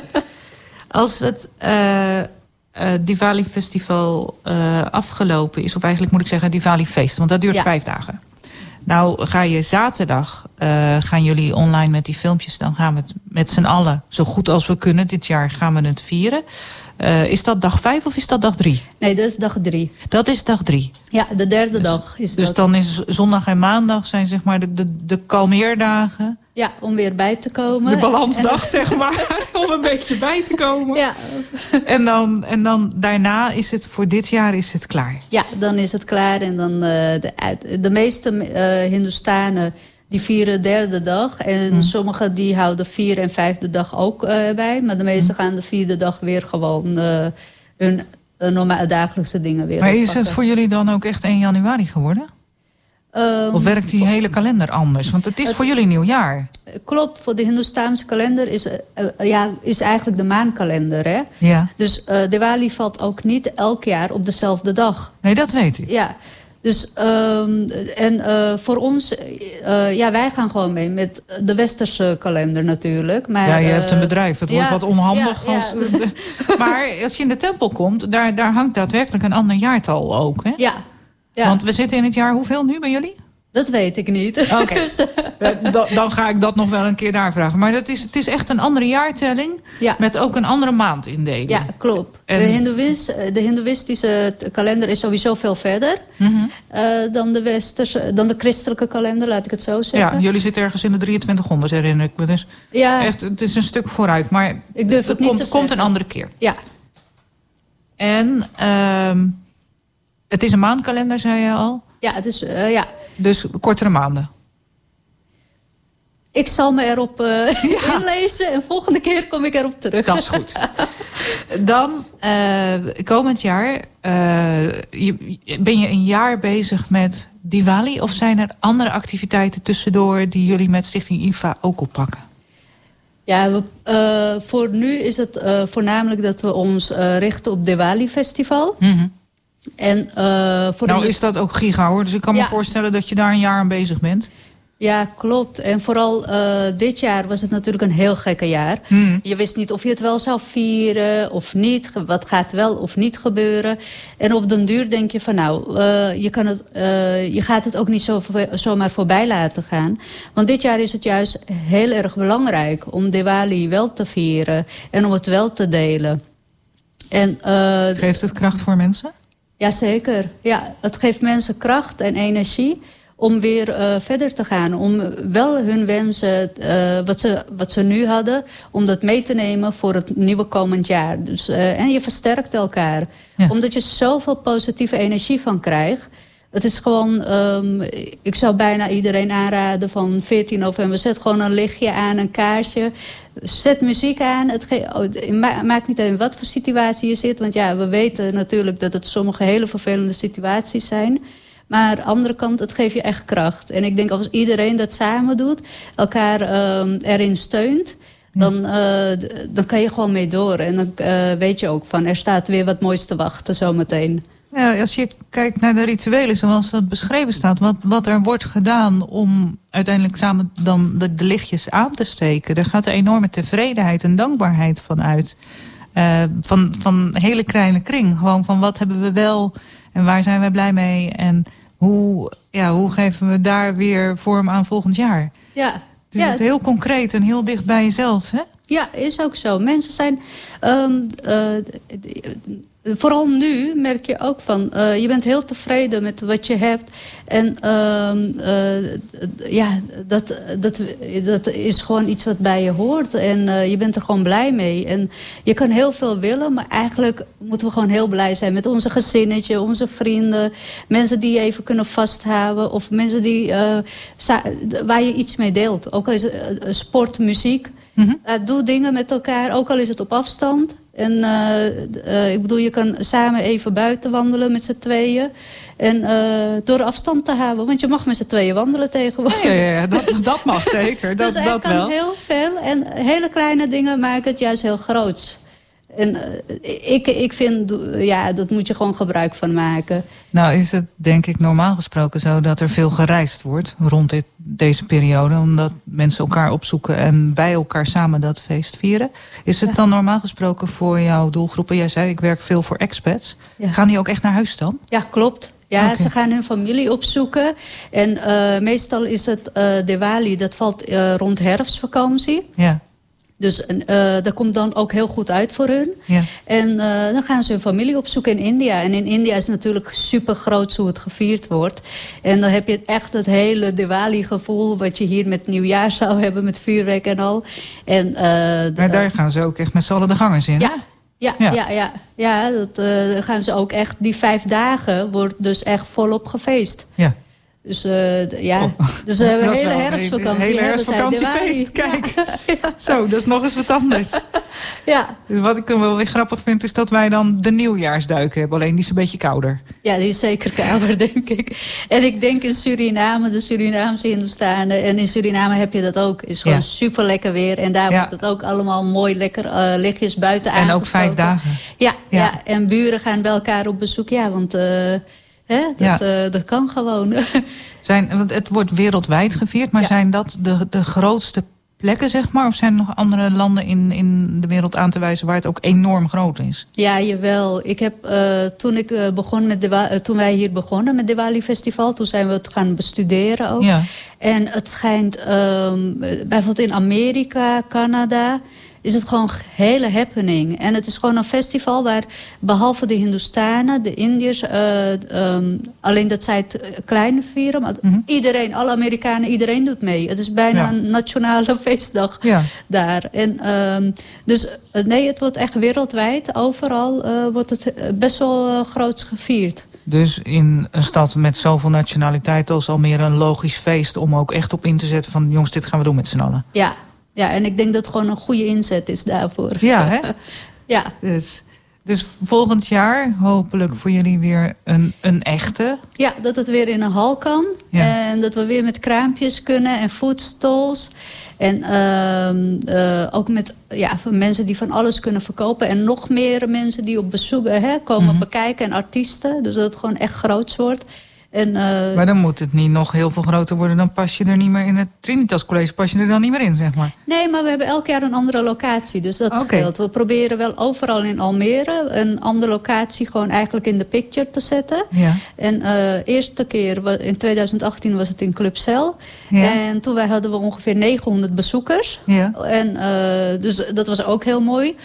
Als het eh, eh, Diwali Festival eh, afgelopen is... of eigenlijk moet ik zeggen Diwali Feest... want dat duurt Ja. vijf dagen. Nou ga je zaterdag, gaan jullie online met die filmpjes. Dan gaan we het met z'n allen, zo goed als we kunnen. Dit jaar gaan we het vieren. Eh, is dat dag vijf of is dat dag drie? Nee, dat is dag drie. Dat is dag drie. Ja, de derde dag is Dus dat. dan is zondag en maandag zijn zeg maar de, de, de kalmeerdagen. Ja, om weer bij te komen. De balansdag, En- zeg maar. om een beetje bij te komen. Ja. En dan, en dan daarna is het voor dit jaar is het klaar. Ja, dan is het klaar. En dan eh, de, de meeste eh Hindoestanen die vieren derde dag. En Hmm. sommigen die houden vier en vijfde dag ook eh, bij. Maar de meesten Hmm. gaan de vierde dag weer gewoon eh, hun normale dagelijkse dingen weer Maar is het voor jullie dan ook echt 1 januari geworden? Ehm, Of werkt die hele kalender anders? Want het is voor jullie nieuwjaar. Klopt, voor de Hindoestaanse kalender is, eh, ja, is eigenlijk de maankalender. Hè? Ja. Dus Diwali valt ook niet elk jaar op dezelfde dag. Nee, dat weet ik. Ja, dus ehm, en eh, voor ons, eh, ja, wij gaan gewoon mee met de westerse kalender natuurlijk. Maar, ja, je eh, hebt een bedrijf. Het wordt wat onhandig. ja, ja. Als, maar als je in de tempel komt, daar, daar hangt daadwerkelijk een ander jaartal ook. Hè? Ja, ja. Want we zitten in het jaar hoeveel nu bij jullie? Dat weet ik niet. Oké. Eh, da- dan ga ik dat nog wel een keer daar vragen. Maar dat is, het is echt een andere jaartelling. Ja. Met ook een andere maandindeling. Ja, klopt. En- De, Hindoeïs, de Hindoeïstische kalender is sowieso veel verder Mhm. eh, dan, de westerse, dan de christelijke kalender, laat ik het zo zeggen. Ja, jullie zitten ergens in de 2300, herinner ik me. Dus Ja. echt, het is een stuk vooruit. Maar Ik durf het niet komt, komt een andere keer. Ja, En ehm, het is een maandkalender, zei je al. Ja, het is, eh, ja. Dus kortere maanden. Ik zal me erop eh, inlezen en volgende keer kom ik erop terug. Dat is goed. Dan, eh, komend jaar, je, ben je een jaar bezig met Diwali? Of zijn er andere activiteiten tussendoor die jullie met Stichting IFA ook oppakken? Ja, we, voor nu is het voornamelijk dat we ons richten op Diwali Festival. En, eh, voor nou de- is dat ook giga hoor, dus ik kan me voorstellen dat je daar een jaar aan bezig bent. Ja, klopt. En vooral eh, dit jaar was het natuurlijk een heel gekke jaar. Hmm. Je wist niet of je het wel zou vieren of niet. Wat gaat wel of niet gebeuren. En op den duur denk je van nou, eh, je, kan het, je gaat het ook niet zo, zomaar voorbij laten gaan. Want dit jaar is het juist heel erg belangrijk om Diwali wel te vieren. En om het wel te delen. En, Geeft het kracht voor mensen? Jazeker. Ja, het geeft mensen kracht en energie om weer eh, verder te gaan. Om wel hun wensen, eh, wat, ze, wat ze nu hadden, om dat mee te nemen voor het nieuwe komend jaar. Dus, eh, en je versterkt elkaar. Omdat je zoveel positieve energie van krijgt. Het is gewoon, ehm, ik zou bijna iedereen aanraden van 14 november. Zet gewoon een lichtje aan, een kaarsje. Zet muziek aan. Het oh, ma- maakt niet uit in wat voor situatie je zit. Want ja, we weten natuurlijk dat het sommige hele vervelende situaties zijn. Maar aan de andere kant, het geeft je echt kracht. En ik denk als iedereen dat samen doet, elkaar ehm, erin steunt... Dan, eh, dan kan je gewoon mee door. En dan eh, weet je ook van, er staat weer wat moois te wachten zometeen. Ja, als je kijkt naar de rituelen zoals dat beschreven staat, wat, wat er wordt gedaan om uiteindelijk samen dan de, de lichtjes aan te steken, daar gaat een enorme tevredenheid en dankbaarheid van uit. Eh, van, van een hele kleine kring. Gewoon van wat hebben we wel en waar zijn we blij mee en hoe, ja, hoe geven we daar weer vorm aan volgend jaar. Ja, Het is ja, het heel concreet en heel dicht bij jezelf, hè? Ja, is ook zo. Mensen zijn. ehm, eh, vooral nu merk je ook van. eh, je bent heel tevreden met wat je hebt. En ehm, eh, ja, dat, dat, dat is gewoon iets wat bij je hoort. En eh, je bent er gewoon blij mee. En je kan heel veel willen, maar eigenlijk moeten we gewoon heel blij zijn met onze gezinnetje, onze vrienden. Mensen die je even kunnen vasthouden. Of mensen die, waar je iets mee deelt. Ook al is het sport, muziek. Uh, doe dingen met elkaar, ook al is het op afstand. En eh, eh, ik bedoel, je kan samen even buiten wandelen met z'n tweeën. En eh, door afstand te houden, want je mag met z'n tweeën wandelen tegenwoordig. Ja, ja, ja, dat, dat mag zeker. Dat, dus dat kan wel. heel veel. En hele kleine dingen maken het juist heel groots. En eh, ik, ik vind, ja, dat moet je gewoon gebruik van maken. Nou is het denk ik normaal gesproken zo dat er veel gereisd wordt rond dit, deze periode. Omdat mensen elkaar opzoeken en bij elkaar samen dat feest vieren. Is het dan normaal gesproken voor jouw doelgroepen? Jij zei ik werk veel voor expats. Ja. Gaan die ook echt naar huis dan? Ja, klopt. Ja, ze gaan hun familie opzoeken. En eh, meestal is het eh Diwali, dat valt eh, rond herfstvakantie. Ja. Dus eh, dat komt dan ook heel goed uit voor hun. Ja. En eh, dan gaan ze hun familie opzoeken in India. En in India is het natuurlijk super groot hoe het gevierd wordt. En dan heb je echt het hele Diwali-gevoel... wat je hier met nieuwjaar zou hebben, met vuurwerk en al. En, eh, Maar daar gaan ze ook echt met z'n allen de gangers in. ja, ja, Ja. ja. ja, ja, dat gaan ze ook echt... Die vijf dagen wordt dus echt volop gefeest. Ja. Dus eh, ja, dus we hebben Oh. Hele herfstvakantie. hele herfstvakantiefeest, kijk. Zo, dat is nog eens wat anders. Ja, Dus wat ik wel weer grappig vind, is dat wij dan de nieuwjaarsduiken hebben. Alleen die is een beetje kouder. Ja, die is zeker kouder, denk ik. En ik denk in Suriname, de Surinaamse Hindoestanen... en in Suriname heb je dat ook. is gewoon Ja. super lekker weer. En daar wordt het ook allemaal mooi lekker eh, lichtjes buiten En ook vijf dagen. Ja, Ja. ja. en buren gaan bij elkaar op bezoek. Ja, want eh, hè, dat, Ja. eh, dat kan gewoon. Zijn, want het wordt wereldwijd gevierd, maar zijn dat de, de grootste plekken, zeg maar? Of zijn er nog andere landen in, in de wereld aan te wijzen waar het ook enorm groot is? Ja, jawel. Ik heb, eh, toen, ik, eh, begon met eh, toen wij hier begonnen met Diwali Festival... toen zijn we het gaan bestuderen ook. Ja. En het schijnt, ehm, bijvoorbeeld in Amerika, Canada... is het gewoon een hele happening. En het is gewoon een festival waar behalve de Hindoestanen, de Indiërs... eh, ehm, alleen dat zij het eh, klein vieren... maar iedereen, alle Amerikanen, iedereen doet mee. Het is bijna Ja. een nationale feestdag Ja. daar. En, ehm, dus eh, nee, het wordt echt wereldwijd. Overal wordt het best wel groots gevierd. Dus in een stad met zoveel nationaliteit als Almere een logisch feest... om ook echt op in te zetten van jongens, dit gaan we doen met z'n allen. Ja. Ja, en ik denk dat het gewoon een goede inzet is daarvoor. Ja, hè? ja. Dus, dus volgend jaar hopelijk voor jullie weer een, een echte. ja, dat het weer in een hal kan. Ja. En dat we weer met kraampjes kunnen en foodstalls. En ehm, eh, ook met ja, mensen die van alles kunnen verkopen. En nog meer mensen die op bezoek hè, komen Mhm. bekijken. En artiesten. Dus dat het gewoon echt groots wordt. En, eh, Maar dan moet het niet nog heel veel groter worden. Dan pas je er niet meer in het Trinitas College. Pas je er dan niet meer in, zeg maar. Nee, maar we hebben elk jaar een andere locatie. Dus dat Oké. scheelt. We proberen wel overal in Almere een andere locatie gewoon eigenlijk in de picture te zetten. Ja. En eh eerste keer, in 2018 was het in Club Cel. Ja. En toen wij hadden we ongeveer 900 bezoekers. Ja. En, eh, dus dat was ook heel mooi.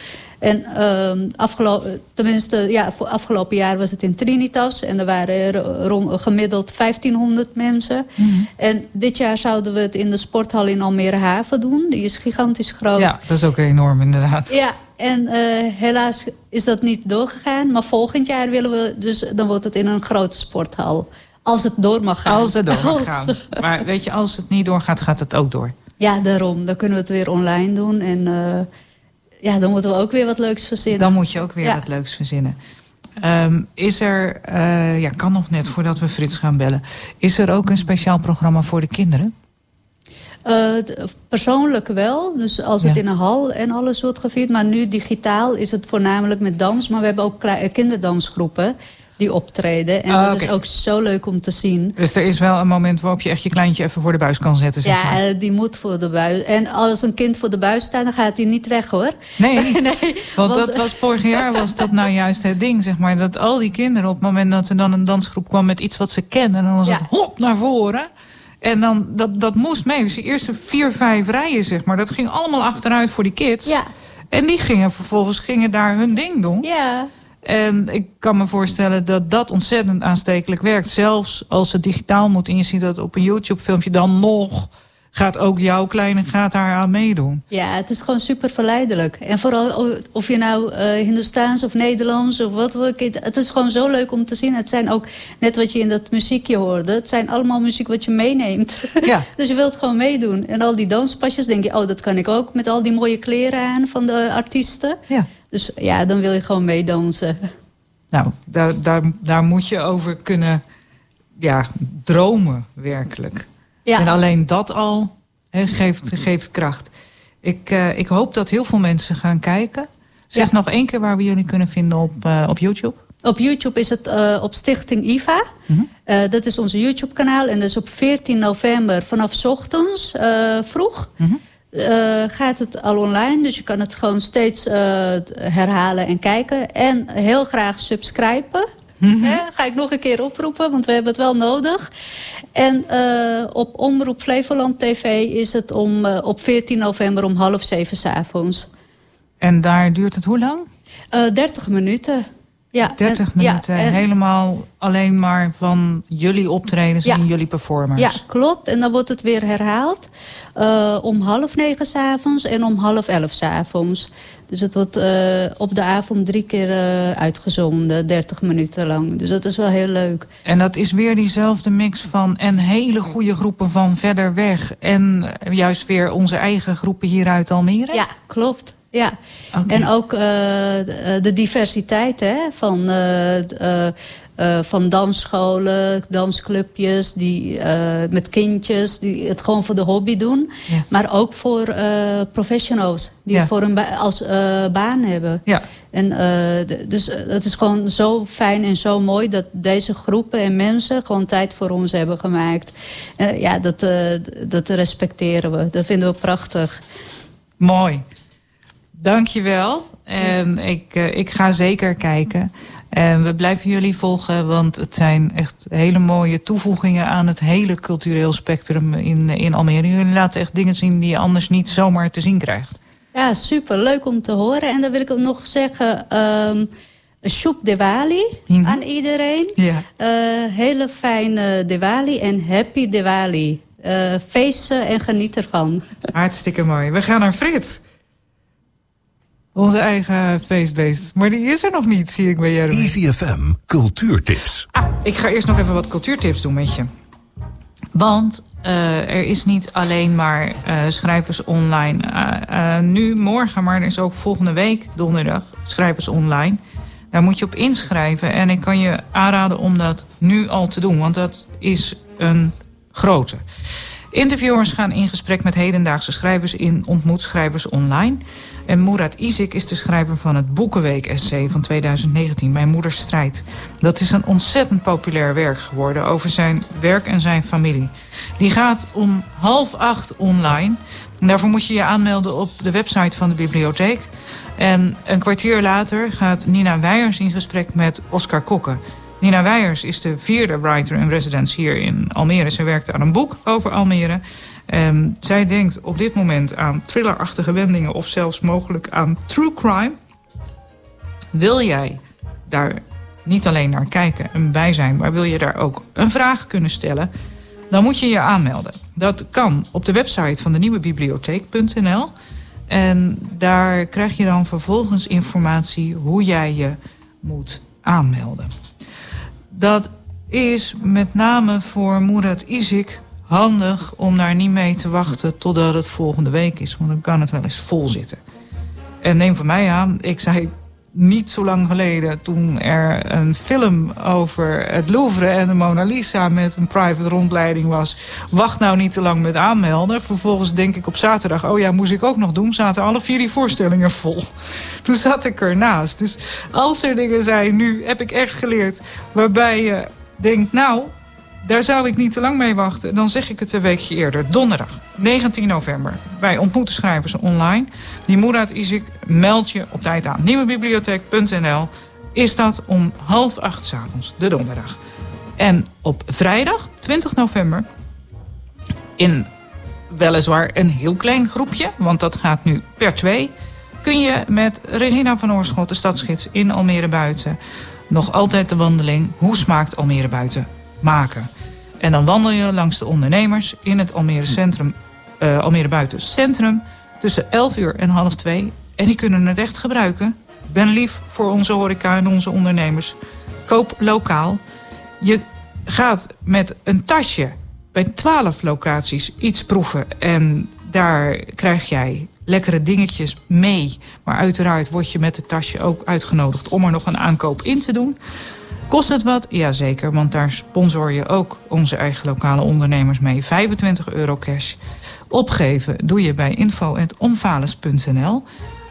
En ehm afgelopen, tenminste, ja, voor afgelopen jaar was het in Trinitas. En er waren er rond, gemiddeld 1500 mensen. Mhm. En dit jaar zouden we het in de sporthal in Almere Haven doen. Die is gigantisch groot. Ja, dat is ook enorm inderdaad. Ja, en eh, helaas is dat niet doorgegaan. Maar volgend jaar willen we, dus dan wordt het in een grote sporthal. Als het door mag gaan. Als het door mag Als- gaan. Maar weet je, als het niet doorgaat, gaat het ook door. Ja, daarom. Dan kunnen we het weer online doen. En eh, ja, dan moeten we ook weer wat leuks verzinnen. Dan moet je ook weer Ja. wat leuks verzinnen. Ehm, is er, eh, ja, kan nog net voordat we Frits gaan bellen. Is er ook een speciaal programma voor de kinderen? Eh, persoonlijk wel. Dus als het in een hal en alles wordt gevierd. Maar nu digitaal is het voornamelijk met dans. Maar we hebben ook eh, kinderdansgroepen die optreden. En Ah, dat is ook zo leuk om te zien. Dus er is wel een moment waarop je echt je kleintje even voor de buis kan zetten, zeg Ja, maar. eh, die moet voor de buis. En als een kind voor de buis staat, dan gaat hij niet weg hoor. Nee, nee want want- dat was vorig jaar was dat nou juist het ding, zeg maar. Dat al die kinderen op het moment dat er dan een dansgroep kwam met iets wat ze kenden, dan was Ja. het hop naar voren. En dan, dat, dat moest mee. Dus de eerste vier, vijf rijen, zeg maar, dat ging allemaal achteruit voor die kids. Ja. En die gingen vervolgens gingen daar hun ding doen. Ja. En ik kan me voorstellen dat dat ontzettend aanstekelijk werkt. Zelfs als het digitaal moet en je ziet dat op een YouTube-filmpje dan nog... gaat ook jouw kleine gaat daar aan meedoen. Ja, het is gewoon super verleidelijk. En vooral of je nou eh Hindoestaans of Nederlands of wat ook. Het is gewoon zo leuk om te zien. Het zijn ook, net wat je in dat muziekje hoorde... het zijn allemaal muziek wat je meeneemt. Ja. dus je wilt gewoon meedoen. En al die danspasjes denk je, oh, dat kan ik ook... met al die mooie kleren aan van de artiesten. Ja. Dus ja, dan wil je gewoon meedansen. Nou, daar, daar, daar moet je over kunnen ja, dromen, werkelijk. Ja. En alleen dat al geeft, geeft kracht. Ik, eh, ik hoop dat heel veel mensen gaan kijken. Zeg Ja. nog één keer waar we jullie kunnen vinden op, eh, op YouTube. Op YouTube is het eh, op Stichting IVA. Eh, dat is onze YouTube-kanaal. En dat is op 14 november vanaf ochtends vroeg. Eh, gaat het al online. Dus je kan het gewoon steeds eh, herhalen en kijken. En heel graag subscriben. Hè, ga ik nog een keer oproepen, want we hebben het wel nodig. En eh, op Omroep Flevoland TV is het om, op 14 november om half zeven 's avonds. En daar duurt het hoe lang? Eh 30 minuten. Ja, 30 en- ja, minuten. en- Helemaal alleen maar van jullie optredens Ja. en jullie performers. Ja, klopt. En dan wordt het weer herhaald eh, om half negen s'avonds en om half elf s'avonds. Dus het wordt eh, op de avond drie keer eh, uitgezonden, 30 minuten lang. Dus dat is wel heel leuk. En dat is weer diezelfde mix van en hele goede groepen van verder weg. En juist weer onze eigen groepen hier uit Almere? Ja, klopt. Ja. En ook eh, de, de diversiteit hè, van, eh, eh, eh, van dansscholen, dansclubjes, die, eh, met kindjes die het gewoon voor de hobby doen. Ja. Maar ook voor eh, professionals die Ja. het voor een ba- als eh, baan hebben. Ja. En, eh, dus eh, het is gewoon zo fijn en zo mooi dat deze groepen en mensen gewoon tijd voor ons hebben gemaakt. Eh, ja, dat, eh, dat respecteren we. Dat vinden we prachtig. Mooi. Dankjewel. En ik, eh, ik ga zeker kijken. En we blijven jullie volgen, want het zijn echt hele mooie toevoegingen aan het hele cultureel spectrum in, in Almere. Jullie laten echt dingen zien die je anders niet zomaar te zien krijgt. Ja, super. Leuk om te horen. En dan wil ik ook nog zeggen... ehm Shub Diwali aan iedereen. Ja. Eh, hele fijne Diwali en happy Diwali. Eh feesten en geniet ervan. Hartstikke mooi. We gaan naar Frits. Onze eigen feestbeest. Maar die is er nog niet, zie ik bij Jeremy. Easy FM Cultuurtips. Ah, ik ga eerst nog even wat cultuurtips doen met je. Want eh, er is niet alleen maar eh, schrijvers online. eh, nu, morgen, maar er is ook volgende week, donderdag, schrijvers online. Daar moet je op inschrijven. En ik kan je aanraden om dat nu al te doen. Want dat is een grote. Interviewers gaan in gesprek met hedendaagse schrijvers in Ontmoet Schrijvers Online. En Murat Isik is de schrijver van het Boekenweek-essay van 2019, Mijn Moeders Strijd. Dat is een ontzettend populair werk geworden over zijn werk en zijn familie. Die gaat om half acht online. En daarvoor moet je je aanmelden op de website van de bibliotheek. En een kwartier later gaat Nina Weijers in gesprek met Oscar Kokke. Nina Weijers is de vierde writer in residence hier in Almere. Ze werkte aan een boek over Almere. En zij denkt op dit moment aan thrillerachtige wendingen... of zelfs mogelijk aan true crime. Wil jij daar niet alleen naar kijken en bij zijn... maar wil je daar ook een vraag kunnen stellen... dan moet je je aanmelden. Dat kan op de website van de nieuwe bibliotheek.nl. En daar krijg je dan vervolgens informatie hoe jij je moet aanmelden. Dat is met name voor Murat Isik handig om daar niet mee te wachten totdat het volgende week is. Want dan kan het wel eens vol zitten. En neem van mij aan, ik zei niet zo lang geleden... toen er een film over het Louvre en de Mona Lisa... met een private rondleiding was. Wacht nou niet te lang met aanmelden. Vervolgens denk ik op zaterdag... oh ja, moest ik ook nog doen. Zaten alle vier die voorstellingen vol. Toen zat ik ernaast. Dus als er dingen zijn, nu heb ik echt geleerd... waarbij je denkt, nou, daar zou ik niet te lang mee wachten. Dan zeg ik het een weekje eerder. Donderdag, 19 november. Bij Ontmoeten Schrijvers Online. Die Murat Isik meld je op tijd aan. Nieuwebibliotheek.nl is dat om half acht 's avonds, de donderdag. En op vrijdag, 20 november... in weliswaar een heel klein groepje... want dat gaat nu per twee... kun je met Regina van Oorschot, de stadsgids in Almere Buiten... nog altijd de wandeling Hoe smaakt Almere Buiten maken. En dan wandel je langs de ondernemers in het Almere, Centrum, eh, Almere Buiten Centrum... tussen 11 uur en half 2. En die kunnen het echt gebruiken. Ik ben lief voor onze horeca en onze ondernemers. Koop lokaal. Je gaat met een tasje bij 12 locaties iets proeven. En daar krijg jij lekkere dingetjes mee. Maar uiteraard word je met het tasje ook uitgenodigd om er nog een aankoop in te doen. Kost het wat? Jazeker, want daar sponsor je ook onze eigen lokale ondernemers mee. 25 euro cash. Opgeven doe je bij info.omvales.nl.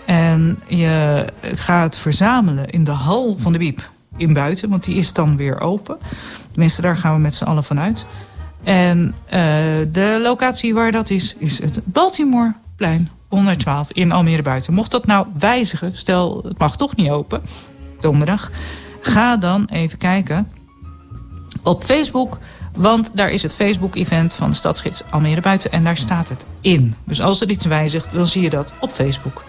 En je gaat verzamelen in de hal van de Biep in buiten, want die is dan weer open. Tenminste, daar gaan we met z'n allen vanuit. En eh, de locatie waar dat is, is het Baltimoreplein 112 in Almere Buiten. Mocht dat nou wijzigen, stel het mag toch niet open, donderdag... Ga dan even kijken op Facebook. Want daar is het Facebook-event van de Almere Buiten. En daar staat het in. Dus als er iets wijzigt, dan zie je dat op Facebook.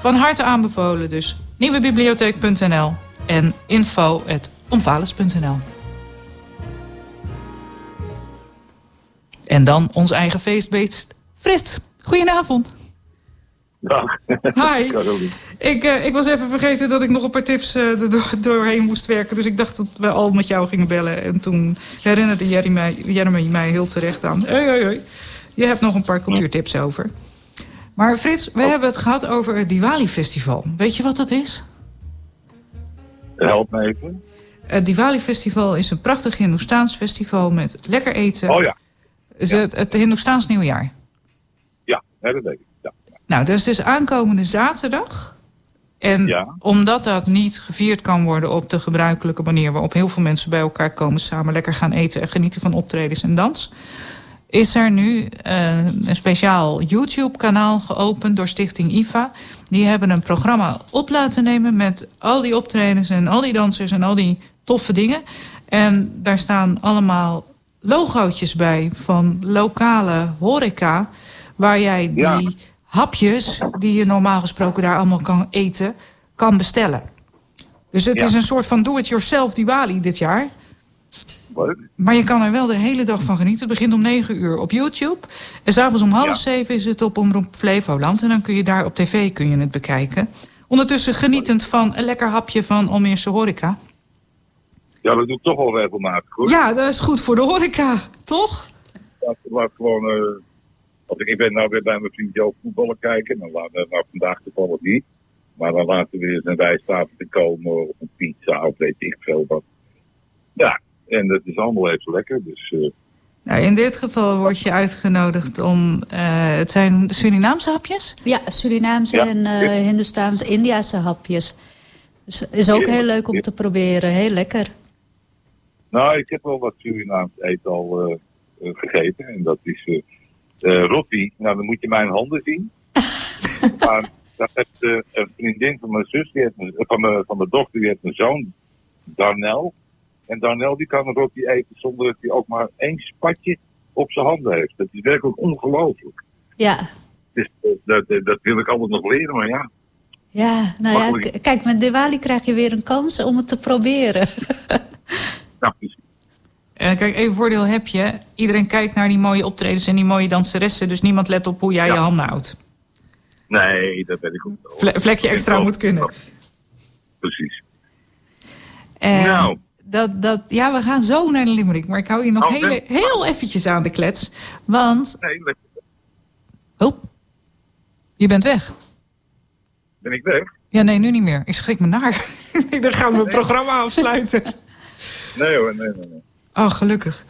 Van harte aanbevolen dus nieuwebibliotheek.nl en info.omvalens.nl. En dan ons eigen feestbeest Frits. Goedenavond. Dag. Hi. Ik, eh, ik was even vergeten dat ik nog een paar tips eh, er door- doorheen moest werken. Dus ik dacht dat we al met jou gingen bellen. En toen herinnerde Jeremy mij heel terecht aan... Hé, hé, hé, je hebt nog een paar cultuurtips over. Maar Frits, we hebben het gehad over het Diwali-festival. Weet je wat dat is? Help me even. Het Diwali-festival is een prachtig Hindoestaans festival met lekker eten. Oh ja. Het, het, het Hindoestaans nieuwjaar. Ja, dat weet ik. Nou, dat is dus aankomende zaterdag. En omdat dat niet gevierd kan worden op de gebruikelijke manier... waarop heel veel mensen bij elkaar komen, samen lekker gaan eten... en genieten van optredens en dans... is er nu eh, een speciaal YouTube-kanaal geopend door Stichting IFA. Die hebben een programma op laten nemen met al die optredens... en al die dansers en al die toffe dingen. En daar staan allemaal logootjes bij van lokale horeca... waar jij die Ja. Hapjes die je normaal gesproken daar allemaal kan eten, kan bestellen. Dus het Ja. is een soort van do-it-yourself Diwali dit jaar. Leuk. Maar je kan er wel de hele dag van genieten. Het begint om 9 uur op YouTube. En s'avonds om half Ja. zeven is het op Omroep Flevoland. En dan kun je daar op tv kun je het bekijken. Ondertussen genietend van een lekker hapje van Almeerse horeca. Ja, dat doe ik toch wel regelmatig, hoor. Ja, dat is goed voor de horeca, toch? Laat, laat gewoon... eh, als ik, ik ben nou weer bij mijn vriendje ook voetballen kijken. Dan laat, nou, vandaag toevallig niet. Maar dan laten we weer eens een rijstaat te komen. Of een pizza, of weet ik veel wat. Ja, en dat is allemaal even lekker. Dus eh, Nou, in dit geval word je uitgenodigd om... eh, het zijn Surinaamse hapjes? Ja, Surinaamse Ja. en eh Hindoestaanse, Indiase hapjes. Dus is ook heel leuk om te proberen. Heel lekker. Nou, ik heb wel wat Surinaams eten al gegeten. En dat is eh eh, roti. Nou, dan moet je mijn handen zien. maar dat heeft eh, een vriendin van mijn zus, die heeft een- van, mijn, van mijn dochter, die heeft een zoon, Darnell. En Darnell die kan een roti eten zonder dat hij ook maar één spatje op zijn handen heeft. Dat is werkelijk ongelooflijk. Ja, Dus eh, dat, dat, dat wil ik altijd nog leren, maar ja. ja nou ja, kijk, met Diwali krijg je weer een kans om het te proberen. Nou, En kijk, één voordeel heb je. Iedereen kijkt naar die mooie optredens en die mooie danseressen. Dus niemand let op hoe jij je handen houdt. Nee, dat weet ik ook wel. Vle- vlekje extra moet kunnen. Precies. Nou. dat, dat, ja, we gaan zo naar de Limerick. Maar ik hou je nog Oh, hele, heel eventjes aan de klets. Want... Nee, je bent weg. Ben ik weg? Ja, nee, nu niet meer. Ik schrik me naar. Dan gaan we het programma afsluiten. Nee hoor, nee, nee, nee. Oh, gelukkig.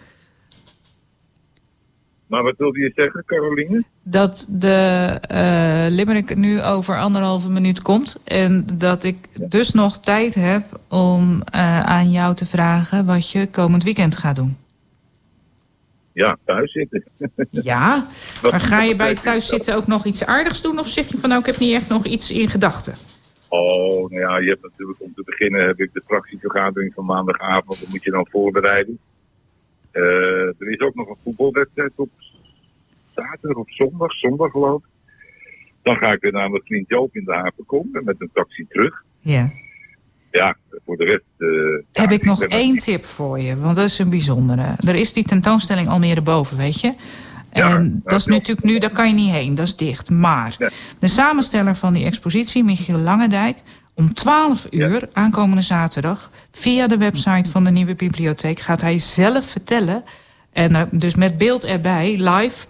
Maar wat wilde je zeggen, Caroline? dat de eh Limerick nu over anderhalve minuut komt. En dat ik dus nog tijd heb om eh, aan jou te vragen wat je komend weekend gaat doen. Ja, thuis zitten. Ja, maar ga je bij thuis zitten ook nog iets aardigs doen? Of zeg je van nou, ik heb niet echt nog iets in gedachten? Oh, nou ja, je hebt natuurlijk om te beginnen heb ik de fractievergadering van maandagavond. Dat moet je dan voorbereiden. Eh, er is ook nog een voetbalwedstrijd op zaterdag of zondag, zondag geloof ik. Dan ga ik weer naar mijn vriend Joop in de haven komen met een taxi terug. Ja. Ja, voor de rest... eh, heb ik nog één tip voor je, want dat is een bijzondere. Er is die tentoonstelling Almere Boven, weet je? En dat is natuurlijk nu, daar kan je niet heen, dat is dicht. Maar de samensteller van die expositie, Michiel Langendijk... om 12 uur, aankomende zaterdag... via de website van de Nieuwe Bibliotheek... gaat hij zelf vertellen, en eh, dus met beeld erbij, live...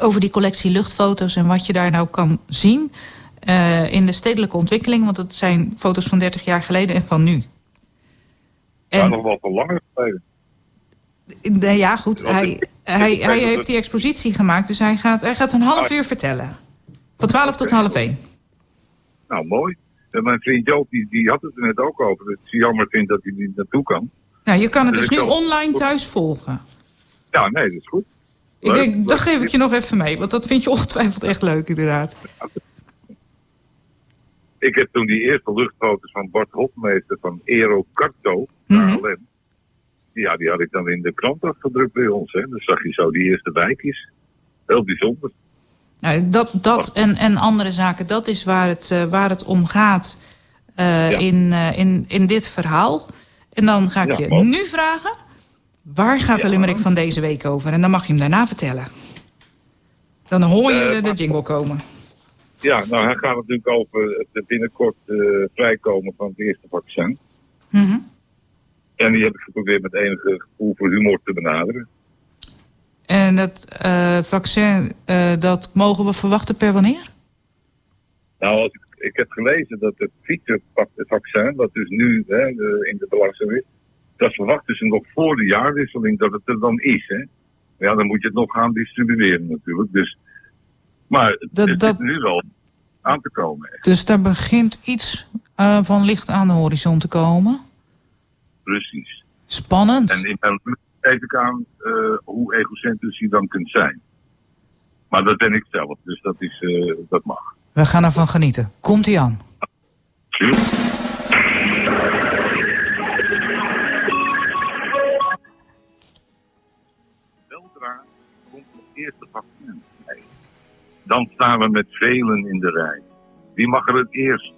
over die collectie luchtfoto's en wat je daar nou kan zien... eh, in de stedelijke ontwikkeling. Want het zijn foto's van 30 jaar geleden en van nu. Ja, nog wel van langer geleden. Nee, ja, goed. Hij, hij, hij heeft die expositie gemaakt, dus hij gaat, hij gaat een half uur vertellen. Van 12 tot half 1. Nou, mooi. En mijn vriend Joop, die, die had het er net ook over. Dat hij jammer vindt dat hij niet naartoe kan. Nou, je kan het Dus dus nu kan- online thuis volgen. Ja, nee, dat is goed. Ik denk, dat geef ik je nog even mee, want dat vind je ongetwijfeld echt leuk, inderdaad. ik heb toen die eerste luchtfoto's van Bart Hofmeester van Aero Carto, KLM, ja, die had ik dan in de krant afgedrukt bij ons. Hè. Dan zag je zo die eerste wijkjes. Heel bijzonder. Nou, dat dat en, en andere zaken, dat is waar het, eh, waar het om gaat eh, in, eh, in, in dit verhaal. En dan ga ik Ja, je nu vragen, waar gaat de limerick van deze week over? En dan mag je hem daarna vertellen. Dan hoor je de, de jingle komen. Ja, nou, hij gaat natuurlijk over het binnenkort vrijkomen van het eerste vaccin. Mhm. En die heb ik geprobeerd met enige gevoel voor humor te benaderen. En dat eh, vaccin, eh, dat mogen we verwachten per wanneer? Nou, ik, ik heb gelezen dat het fietsenvaccin, wat dus nu hè, in de belangstelling is, dat verwachten ze nog voor de jaarwisseling dat het er dan is. Hè? Ja, dan moet je het nog gaan distribueren natuurlijk. Dus, maar het, Dat- het dat- nu wel aan te komen. Dus daar begint iets eh, van licht aan de horizon te komen. Precies. Spannend. En in mijn ik aan eh, hoe egocentrisch je dan kunt zijn. Maar dat ben ik zelf, dus dat, is, eh, dat mag. We gaan ervan genieten. Komt-ie aan. Het eerste vaccin. Nee. Dan staan we met velen in de rij. Wie mag er het eerst?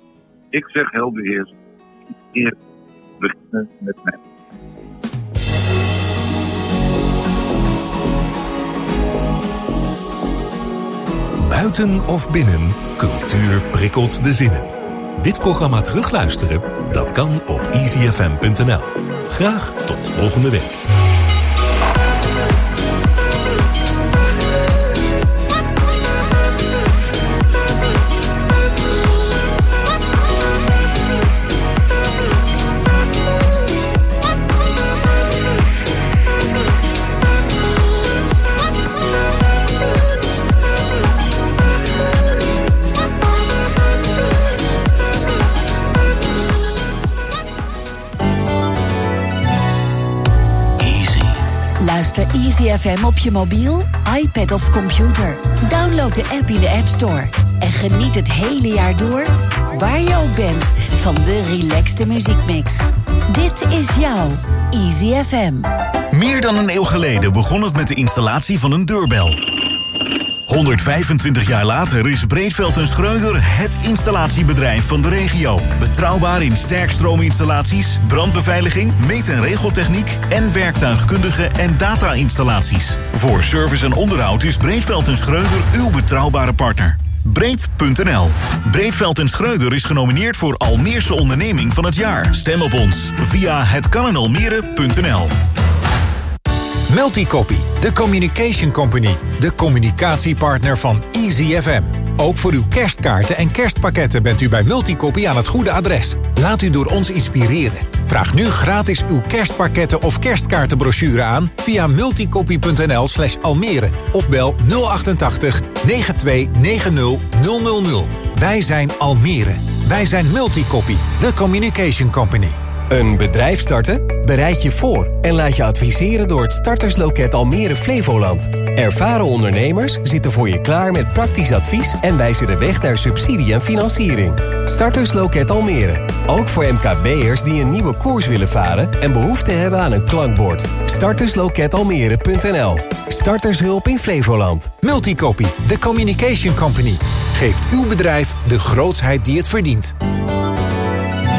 Ik zeg helder eerst. Eerst beginnen met mij. Buiten of binnen, cultuur prikkelt de zinnen. Dit programma terugluisteren? Dat kan op easyfm.nl. Graag tot volgende week. Luister Easy FM op je mobiel, iPad of computer. Download de app in de App Store. En geniet het hele jaar door, waar je ook bent, van de relaxte muziekmix. Dit is jouw Easy FM. Meer dan een eeuw geleden begon het met de installatie van een deurbel. 125 jaar later is Breedveld en Schreuder het installatiebedrijf van de regio. Betrouwbaar in sterkstroominstallaties, brandbeveiliging, meet- en regeltechniek en werktuigkundige en data-installaties. Voor service en onderhoud is Breedveld en Schreuder uw betrouwbare partner. Breed.nl. Breedveld en Schreuder is genomineerd voor Almeerse onderneming van het jaar. Stem op ons via hetkaninalmere.nl. Multicopy, de communication company. De communicatiepartner van Easy FM. Ook voor uw kerstkaarten en kerstpakketten bent u bij Multicopy aan het goede adres. Laat u door ons inspireren. Vraag nu gratis uw kerstpakketten of kerstkaartenbrochure aan via multicopy.nl slash Almere of bel 088 9290 000. Wij zijn Almere. Wij zijn Multicopy, de communication company. Een bedrijf starten? Bereid je voor en laat je adviseren door het startersloket Almere Flevoland. Ervaren ondernemers zitten voor je klaar met praktisch advies en wijzen de weg naar subsidie en financiering. Startersloket Almere. Ook voor MKB'ers die een nieuwe koers willen varen en behoefte hebben aan een klankbord. Startersloketalmere.nl. Startershulp in Flevoland. Multicopy, de communication company. Geeft uw bedrijf de grootsheid die het verdient.